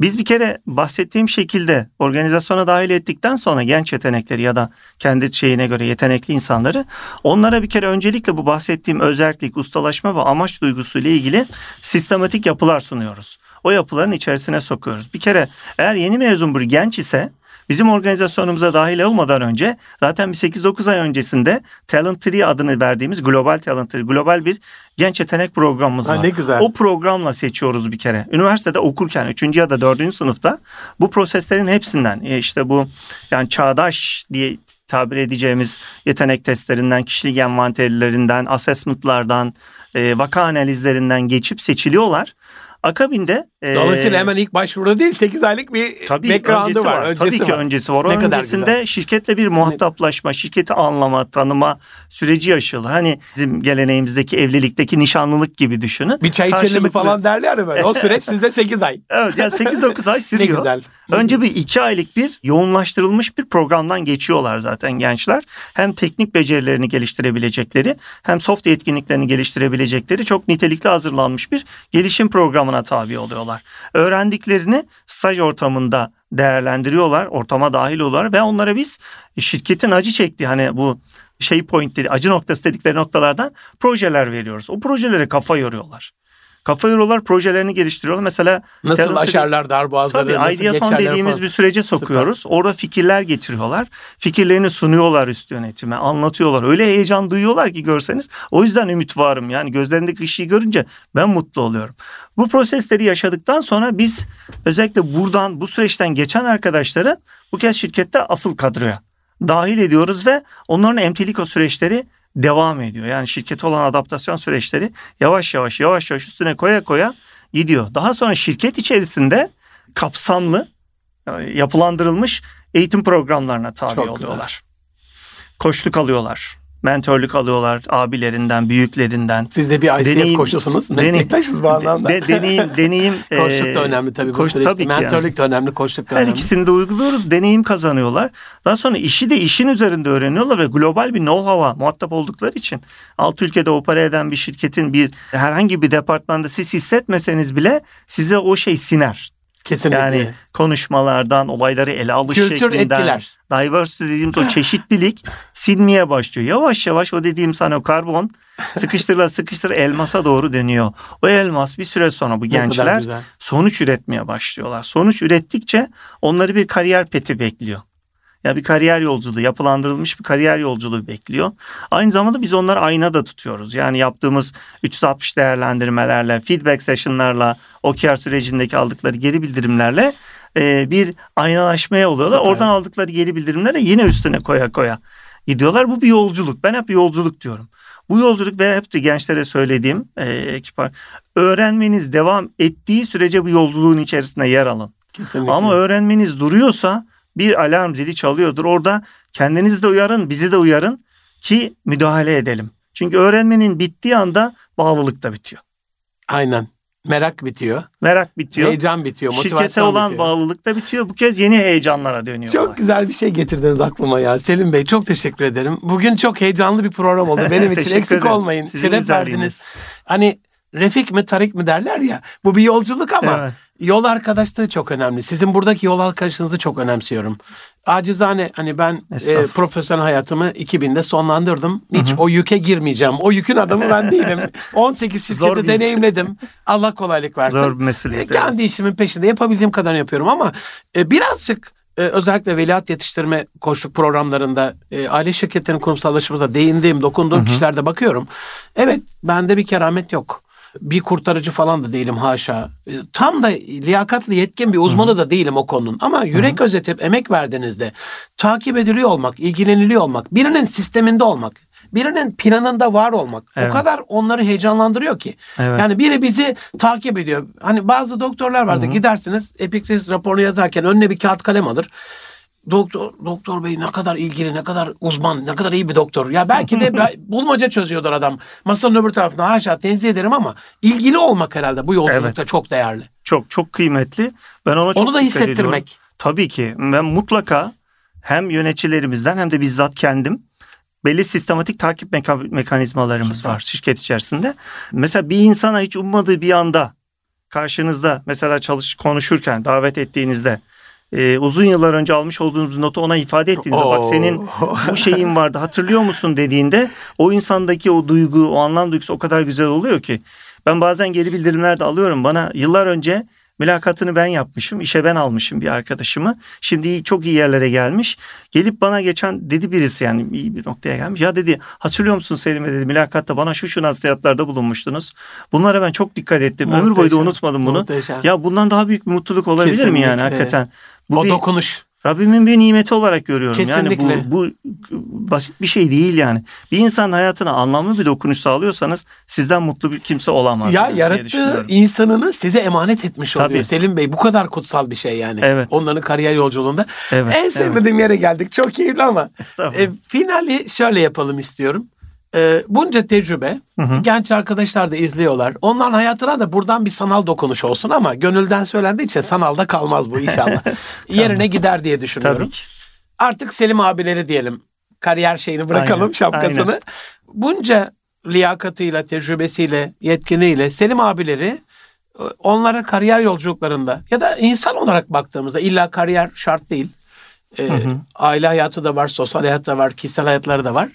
[SPEAKER 2] Biz bir kere bahsettiğim şekilde organizasyona dahil ettikten sonra genç yetenekleri ya da kendi şeyine göre yetenekli insanları onlara bir kere öncelikle bu bahsettiğim özellik, ustalaşma ve amaç duygusu ile ilgili sistematik yapılar sunuyoruz. O yapıların içerisine sokuyoruz. Bir kere eğer yeni mezun bir genç ise Bizim organizasyonumuza dahil olmadan önce zaten bir 8-9 ay öncesinde Talent Tree adını verdiğimiz Global Talent Tree, global bir genç yetenek programımız
[SPEAKER 1] ha, var. Ne güzel.
[SPEAKER 2] O programla seçiyoruz bir kere. Üniversitede okurken 3. ya da 4. sınıfta bu proseslerin hepsinden e, işte bu yani çağdaş diye tabir edeceğimiz yetenek testlerinden, kişilik envanterlerinden, assessment'lardan, e, vaka analizlerinden geçip seçiliyorlar. Akabinde
[SPEAKER 1] e, Dolayısıyla hemen ilk başvuruda değil 8 aylık bir tabii background'ı var. var.
[SPEAKER 2] Öncesi tabii ki var. öncesi var. O ne öncesinde şirketle bir muhataplaşma, şirketi anlama, tanıma süreci yaşıyorlar. Hani bizim geleneğimizdeki evlilikteki nişanlılık gibi düşünün.
[SPEAKER 1] Bir çay içelim falan derler ya böyle. O süreç sizde 8 ay.
[SPEAKER 2] evet yani 8-9 ay sürüyor. ne güzel. Önce bir 2 aylık bir yoğunlaştırılmış bir programdan geçiyorlar zaten gençler. Hem teknik becerilerini geliştirebilecekleri hem soft yetkinliklerini geliştirebilecekleri çok nitelikli hazırlanmış bir gelişim programına tabi oluyorlar. Öğrendiklerini staj ortamında değerlendiriyorlar, ortama dahil oluyorlar ve onlara biz şirketin acı çektiği hani bu şey point dedi, acı noktası dedikleri noktalardan projeler veriyoruz. O projelere kafa yoruyorlar. Kafa yoruyorlar, projelerini geliştiriyorlar. Mesela
[SPEAKER 1] nasıl talent, aşarlar darboğazları,
[SPEAKER 2] tabii, ideaton dediğimiz falan. bir sürece sokuyoruz. Süper. Orada fikirler getiriyorlar. Fikirlerini sunuyorlar üst yönetime, anlatıyorlar. Öyle heyecan duyuyorlar ki görseniz. O yüzden ümit varım. Yani gözlerindeki ışığı görünce ben mutlu oluyorum. Bu prosesleri yaşadıktan sonra biz özellikle buradan bu süreçten geçen arkadaşları bu kez şirkette asıl kadroya dahil ediyoruz ve onların emtilik o süreçleri devam ediyor. Yani şirkete olan adaptasyon süreçleri yavaş yavaş yavaş yavaş üstüne koya koya gidiyor. Daha sonra şirket içerisinde kapsamlı e, yapılandırılmış eğitim programlarına tabi Çok oluyorlar. Güzel. Koçluk alıyorlar mentörlük alıyorlar abilerinden, büyüklerinden.
[SPEAKER 1] Siz de bir ICF deneyim, koşusunuz. Meslektaşız bu anlamda.
[SPEAKER 2] De, deneyim, deneyim.
[SPEAKER 1] koçluk da önemli tabii. Koç, tabii Mentörlük yani. de önemli, koçluk da
[SPEAKER 2] Her
[SPEAKER 1] önemli.
[SPEAKER 2] Her ikisini de uyguluyoruz. Deneyim kazanıyorlar. Daha sonra işi de işin üzerinde öğreniyorlar ve global bir know-how'a muhatap oldukları için alt ülkede opera eden bir şirketin bir herhangi bir departmanda siz hissetmeseniz bile size o şey siner.
[SPEAKER 1] Kesinlikle.
[SPEAKER 2] Yani konuşmalardan, olayları ele alış Kültür şeklinden. etkiler. Diversity dediğimiz o çeşitlilik silmeye başlıyor. Yavaş yavaş o dediğim sana o karbon sıkıştırla sıkıştır elmasa doğru dönüyor. O elmas bir süre sonra bu gençler sonuç üretmeye başlıyorlar. Sonuç ürettikçe onları bir kariyer peti bekliyor. Ya bir kariyer yolculuğu, yapılandırılmış bir kariyer yolculuğu bekliyor. Aynı zamanda biz onları ayna da tutuyoruz. Yani yaptığımız 360 değerlendirmelerle, feedback session'larla, OKR sürecindeki aldıkları geri bildirimlerle e, bir aynalaşmaya oluyorlar. Süper. Oradan aldıkları geri bildirimlerle yine üstüne koya koya gidiyorlar. Bu bir yolculuk. Ben hep yolculuk diyorum. Bu yolculuk ve hep de gençlere söylediğim e, ekipar öğrenmeniz devam ettiği sürece bu yolculuğun içerisinde yer alın. Kesinlikle. Ama öğrenmeniz duruyorsa bir alarm zili çalıyordur. Orada kendinizi de uyarın, bizi de uyarın ki müdahale edelim. Çünkü öğrenmenin bittiği anda bağlılık da bitiyor.
[SPEAKER 1] Aynen. Merak bitiyor.
[SPEAKER 2] Merak bitiyor.
[SPEAKER 1] Heyecan bitiyor.
[SPEAKER 2] Şirkete olan bitiyor. bağlılık da bitiyor. Bu kez yeni heyecanlara dönüyor.
[SPEAKER 1] Çok güzel bir şey getirdiniz aklıma ya. Selim Bey çok teşekkür ederim. Bugün çok heyecanlı bir program oldu. Benim için eksik ederim. olmayın. Sizin Şeref verdiniz. Hani Refik mi Tarik mi derler ya. Bu bir yolculuk ama evet. Yol arkadaşlığı çok önemli. Sizin buradaki yol arkadaşınızı çok önemsiyorum. Acizane hani ben e, profesyonel hayatımı 2000'de sonlandırdım. Hiç hı hı. o yüke girmeyeceğim. O yükün adamı ben değilim. 18 şirketi deneyimledim. Allah kolaylık versin.
[SPEAKER 2] Zor bir mesuliyet.
[SPEAKER 1] E, kendi işimin peşinde yapabildiğim kadar yapıyorum ama e, birazcık e, özellikle veliaht yetiştirme koçluk programlarında e, aile şirketlerinin kurumsallaşımında değindiğim, dokunduğum hı hı. kişilerde bakıyorum. Evet bende bir keramet yok bir kurtarıcı falan da değilim haşa. E, tam da liyakatlı yetkin bir uzmanı Hı-hı. da değilim o konunun. Ama yürek Hı-hı. özetip emek verdiğinizde takip ediliyor olmak, ilgileniliyor olmak, birinin sisteminde olmak, birinin planında var olmak evet. o kadar onları heyecanlandırıyor ki. Evet. Yani biri bizi takip ediyor. Hani bazı doktorlar vardı Hı-hı. gidersiniz Epikriz raporunu yazarken önüne bir kağıt kalem alır doktor doktor bey ne kadar ilgili, ne kadar uzman, ne kadar iyi bir doktor. Ya belki de bulmaca çözüyordur adam. Masanın öbür tarafına haşa tenzih ederim ama ilgili olmak herhalde bu yolculukta evet. çok değerli.
[SPEAKER 2] Çok çok kıymetli. Ben ona çok
[SPEAKER 1] Onu da hissettirmek. Ediyorum.
[SPEAKER 2] Tabii ki. Ben mutlaka hem yöneticilerimizden hem de bizzat kendim belli sistematik takip meka- mekanizmalarımız Süper. var şirket içerisinde. Mesela bir insana hiç ummadığı bir anda karşınızda mesela çalış konuşurken davet ettiğinizde e, uzun yıllar önce almış olduğunuz notu ona ifade ettiğinizde bak senin bu şeyin vardı hatırlıyor musun dediğinde o insandaki o duygu o anlam duygusu o kadar güzel oluyor ki ben bazen geri bildirimler de alıyorum bana yıllar önce Mülakatını ben yapmışım, işe ben almışım bir arkadaşımı. Şimdi çok iyi yerlere gelmiş. Gelip bana geçen dedi birisi yani iyi bir noktaya gelmiş. Ya dedi hatırlıyor musun Selim'e dedi mülakatta bana şu şu nasihatlarda bulunmuştunuz. Bunlara ben çok dikkat ettim. Muhteşem, Ömür boyu da unutmadım bunu. Muhteşem. Ya bundan daha büyük bir mutluluk olabilir Kesinlikle. mi yani hakikaten?
[SPEAKER 1] Bu o bir, dokunuş.
[SPEAKER 2] Rabbimin bir nimeti olarak görüyorum. Kesinlikle. Yani bu, bu basit bir şey değil yani. Bir insan hayatına anlamlı bir dokunuş sağlıyorsanız sizden mutlu bir kimse olamaz.
[SPEAKER 1] Ya yani yarattığı insanını size emanet etmiş Tabii. oluyor. Selim Bey bu kadar kutsal bir şey yani. Evet. Onların kariyer yolculuğunda. Evet. En sevmediğim evet. yere geldik. Çok keyifli ama. E, finali şöyle yapalım istiyorum e, bunca tecrübe hı hı. genç arkadaşlar da izliyorlar. Onların hayatına da buradan bir sanal dokunuş olsun ama gönülden söylendiği için sanalda kalmaz bu inşallah. Yerine gider diye düşünüyorum. Tabii ki. Artık Selim abileri diyelim. Kariyer şeyini bırakalım aynen, şapkasını. Aynen. Bunca liyakatıyla, tecrübesiyle, yetkiniyle Selim abileri e, onlara kariyer yolculuklarında ya da insan olarak baktığımızda illa kariyer şart değil. Ee, hı hı. Aile hayatı da var, sosyal hayat da var, kişisel hayatları da var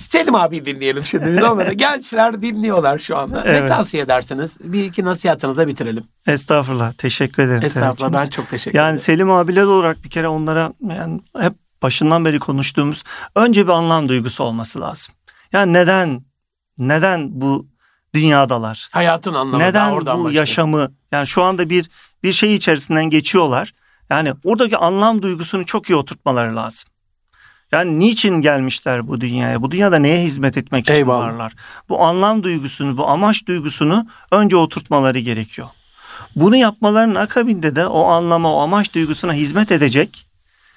[SPEAKER 1] Selim abi dinleyelim şimdi. Onları gençler dinliyorlar şu anda. Evet. Ne tavsiye edersiniz? Bir iki nasihatınızla bitirelim.
[SPEAKER 2] Estağfurullah. Teşekkür ederim.
[SPEAKER 1] Estağfurullah. Ben çok teşekkür
[SPEAKER 2] yani ederim. Yani Selim abiler olarak bir kere onlara yani hep başından beri konuştuğumuz önce bir anlam duygusu olması lazım. Yani neden neden bu dünyadalar?
[SPEAKER 1] Hayatın anlamı
[SPEAKER 2] neden
[SPEAKER 1] oradan
[SPEAKER 2] bu başlıyor. yaşamı yani şu anda bir bir şey içerisinden geçiyorlar. Yani oradaki anlam duygusunu çok iyi oturtmaları lazım. Yani niçin gelmişler bu dünyaya? Bu dünyada neye hizmet etmek için Eyvallah. varlar? Bu anlam duygusunu, bu amaç duygusunu önce oturtmaları gerekiyor. Bunu yapmalarının akabinde de o anlama, o amaç duygusuna hizmet edecek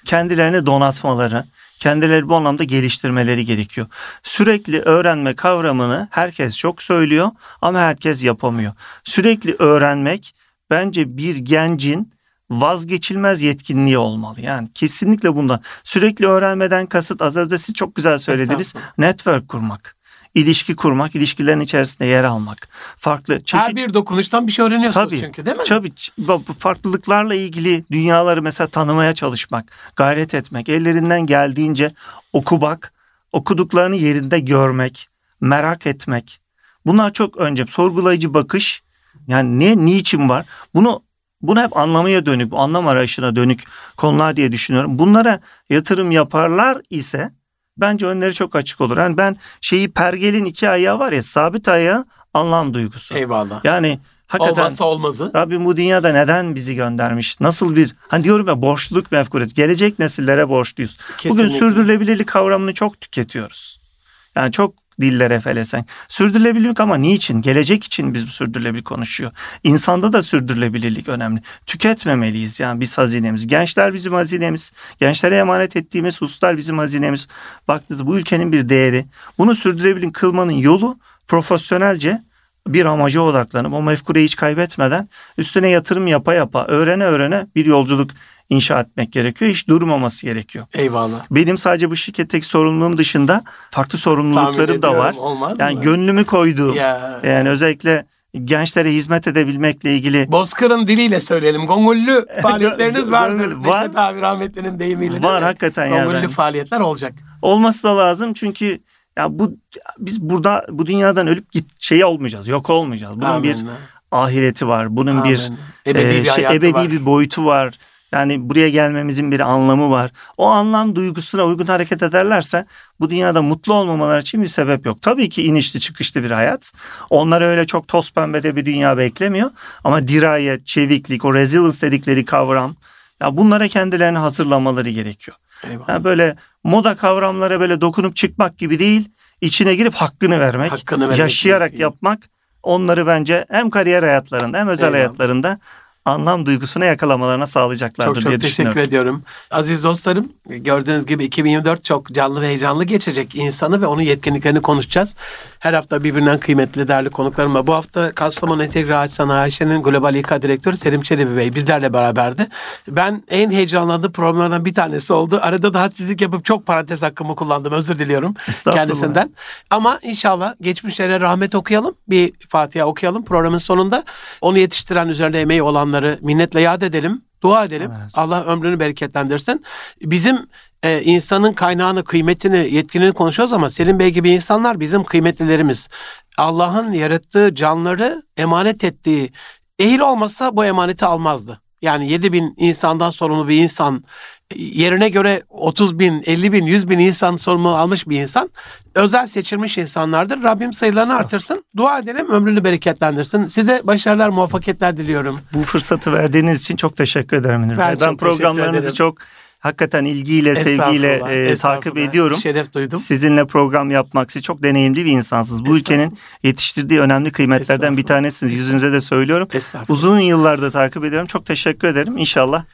[SPEAKER 2] kendilerini donatmaları, kendileri bu anlamda geliştirmeleri gerekiyor. Sürekli öğrenme kavramını herkes çok söylüyor ama herkes yapamıyor. Sürekli öğrenmek bence bir gencin vazgeçilmez yetkinliği olmalı. Yani kesinlikle bundan. Sürekli öğrenmeden kasıt az önce siz çok güzel söylediniz. Network kurmak ilişki kurmak, ilişkilerin içerisinde yer almak. Farklı
[SPEAKER 1] çeşit... Her bir dokunuştan bir şey öğreniyorsunuz tabii, çünkü değil mi?
[SPEAKER 2] Tabii. Farklılıklarla ilgili dünyaları mesela tanımaya çalışmak, gayret etmek, ellerinden geldiğince okumak, okuduklarını yerinde görmek, merak etmek. Bunlar çok önce sorgulayıcı bakış. Yani ne, niçin var? Bunu bunu hep anlamaya dönük, anlam arayışına dönük konular diye düşünüyorum. Bunlara yatırım yaparlar ise bence önleri çok açık olur. Yani ben şeyi pergelin iki ayağı var ya sabit ayağı anlam duygusu.
[SPEAKER 1] Eyvallah.
[SPEAKER 2] Yani hakikaten
[SPEAKER 1] Olmazsa olmazı.
[SPEAKER 2] Rabbim bu dünyada neden bizi göndermiş? Nasıl bir hani diyorum ya borçluluk mefkuresi. Gelecek nesillere borçluyuz. Kesinlikle. Bugün sürdürülebilirlik kavramını çok tüketiyoruz. Yani çok dillere felesen. Sürdürülebilirlik ama niçin? Gelecek için biz bu sürdürülebilirlik konuşuyor. İnsanda da sürdürülebilirlik önemli. Tüketmemeliyiz yani biz hazinemiz. Gençler bizim hazinemiz. Gençlere emanet ettiğimiz hususlar bizim hazinemiz. Baktınız bu ülkenin bir değeri. Bunu sürdürülebilir kılmanın yolu profesyonelce bir amaca odaklanıp o mefkureyi hiç kaybetmeden üstüne yatırım yapa yapa öğrene öğrene bir yolculuk inşa etmek gerekiyor. Hiç durmaması gerekiyor.
[SPEAKER 1] Eyvallah.
[SPEAKER 2] Benim sadece bu şirketteki sorumluluğum dışında farklı sorumluluklarım da var.
[SPEAKER 1] Olmaz
[SPEAKER 2] yani
[SPEAKER 1] mı?
[SPEAKER 2] gönlümü koyduğum ya. yani özellikle gençlere hizmet edebilmekle ilgili.
[SPEAKER 1] Bozkır'ın diliyle söyleyelim. Gongüllü faaliyetleriniz vardır. var. Neşet abi rahmetlinin deyimiyle.
[SPEAKER 2] Var hakikaten
[SPEAKER 1] yani. Gongüllü faaliyetler olacak.
[SPEAKER 2] Olması da lazım çünkü ya bu biz burada bu dünyadan ölüp git şey olmayacağız. Yok olmayacağız. Bunun Amin. bir ahireti var. Bunun Amin. bir ebedi, e, bir, şey, ebedi var. bir boyutu var. Yani buraya gelmemizin bir anlamı var. O anlam duygusuna uygun hareket ederlerse bu dünyada mutlu olmamaları için bir sebep yok. Tabii ki inişli çıkışlı bir hayat. Onlar öyle çok toz pembede bir dünya beklemiyor. Ama dirayet, çeviklik, o resilience dedikleri kavram ya bunlara kendilerini hazırlamaları gerekiyor. Eyvallah. Yani böyle moda kavramlara böyle dokunup çıkmak gibi değil, içine girip hakkını vermek, hakkını yaşayarak gerekiyor. yapmak onları bence hem kariyer hayatlarında hem özel Eyvallah. hayatlarında anlam duygusuna yakalamalarına sağlayacaklardır
[SPEAKER 1] çok,
[SPEAKER 2] diye
[SPEAKER 1] düşünüyorum. Çok teşekkür ediyorum. Aziz dostlarım gördüğünüz gibi 2024 çok canlı ve heyecanlı geçecek insanı ve onun yetkinliklerini konuşacağız. Her hafta birbirinden kıymetli değerli konuklarımla. Bu hafta Kastamonu Entegre Ağaç Sanayi AŞ'nin Global İK Direktörü Selim Çelebi Bey bizlerle beraberdi. Ben en heyecanlandığım programlardan bir tanesi oldu. Arada da hadsizlik yapıp çok parantez hakkımı kullandım. Özür diliyorum kendisinden. Ama inşallah geçmişlere rahmet okuyalım. Bir Fatiha okuyalım programın sonunda. Onu yetiştiren üzerinde emeği olanları minnetle yad edelim. Dua edelim. Allah, Allah ömrünü bereketlendirsin. Bizim e, insanın kaynağını, kıymetini, yetkinliğini konuşuyoruz ama Selim Bey gibi insanlar bizim kıymetlilerimiz. Allah'ın yarattığı canları emanet ettiği Ehil olmasa bu emaneti almazdı. Yani 7 bin insandan sorumlu bir insan yerine göre 30 bin, 50 bin, 100 bin insan sorumlu almış bir insan özel seçilmiş insanlardır. Rabbim sayılarını artırsın. Dua edelim ömrünü bereketlendirsin. Size başarılar, muvaffakiyetler diliyorum.
[SPEAKER 2] Bu fırsatı verdiğiniz için çok teşekkür ederim Münir Ben, ben programlarınızı çok hakikaten ilgiyle, sevgiyle e, takip ediyorum.
[SPEAKER 1] Şeref duydum.
[SPEAKER 2] Sizinle program yapmak, siz çok deneyimli bir insansınız. Bu ülkenin yetiştirdiği önemli kıymetlerden bir tanesiniz. Yüzünüze de söylüyorum. Uzun yıllarda takip ediyorum. Çok teşekkür ederim. İnşallah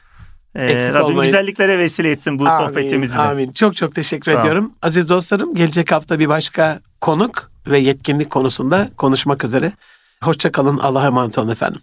[SPEAKER 2] ee, Rabbim olmayın. güzelliklere vesile etsin bu amin, sohbetimizi de.
[SPEAKER 1] Amin. Çok çok teşekkür Sağ ediyorum. Ol. Aziz dostlarım gelecek hafta bir başka konuk ve yetkinlik konusunda konuşmak üzere. Hoşçakalın. Allah'a emanet olun efendim.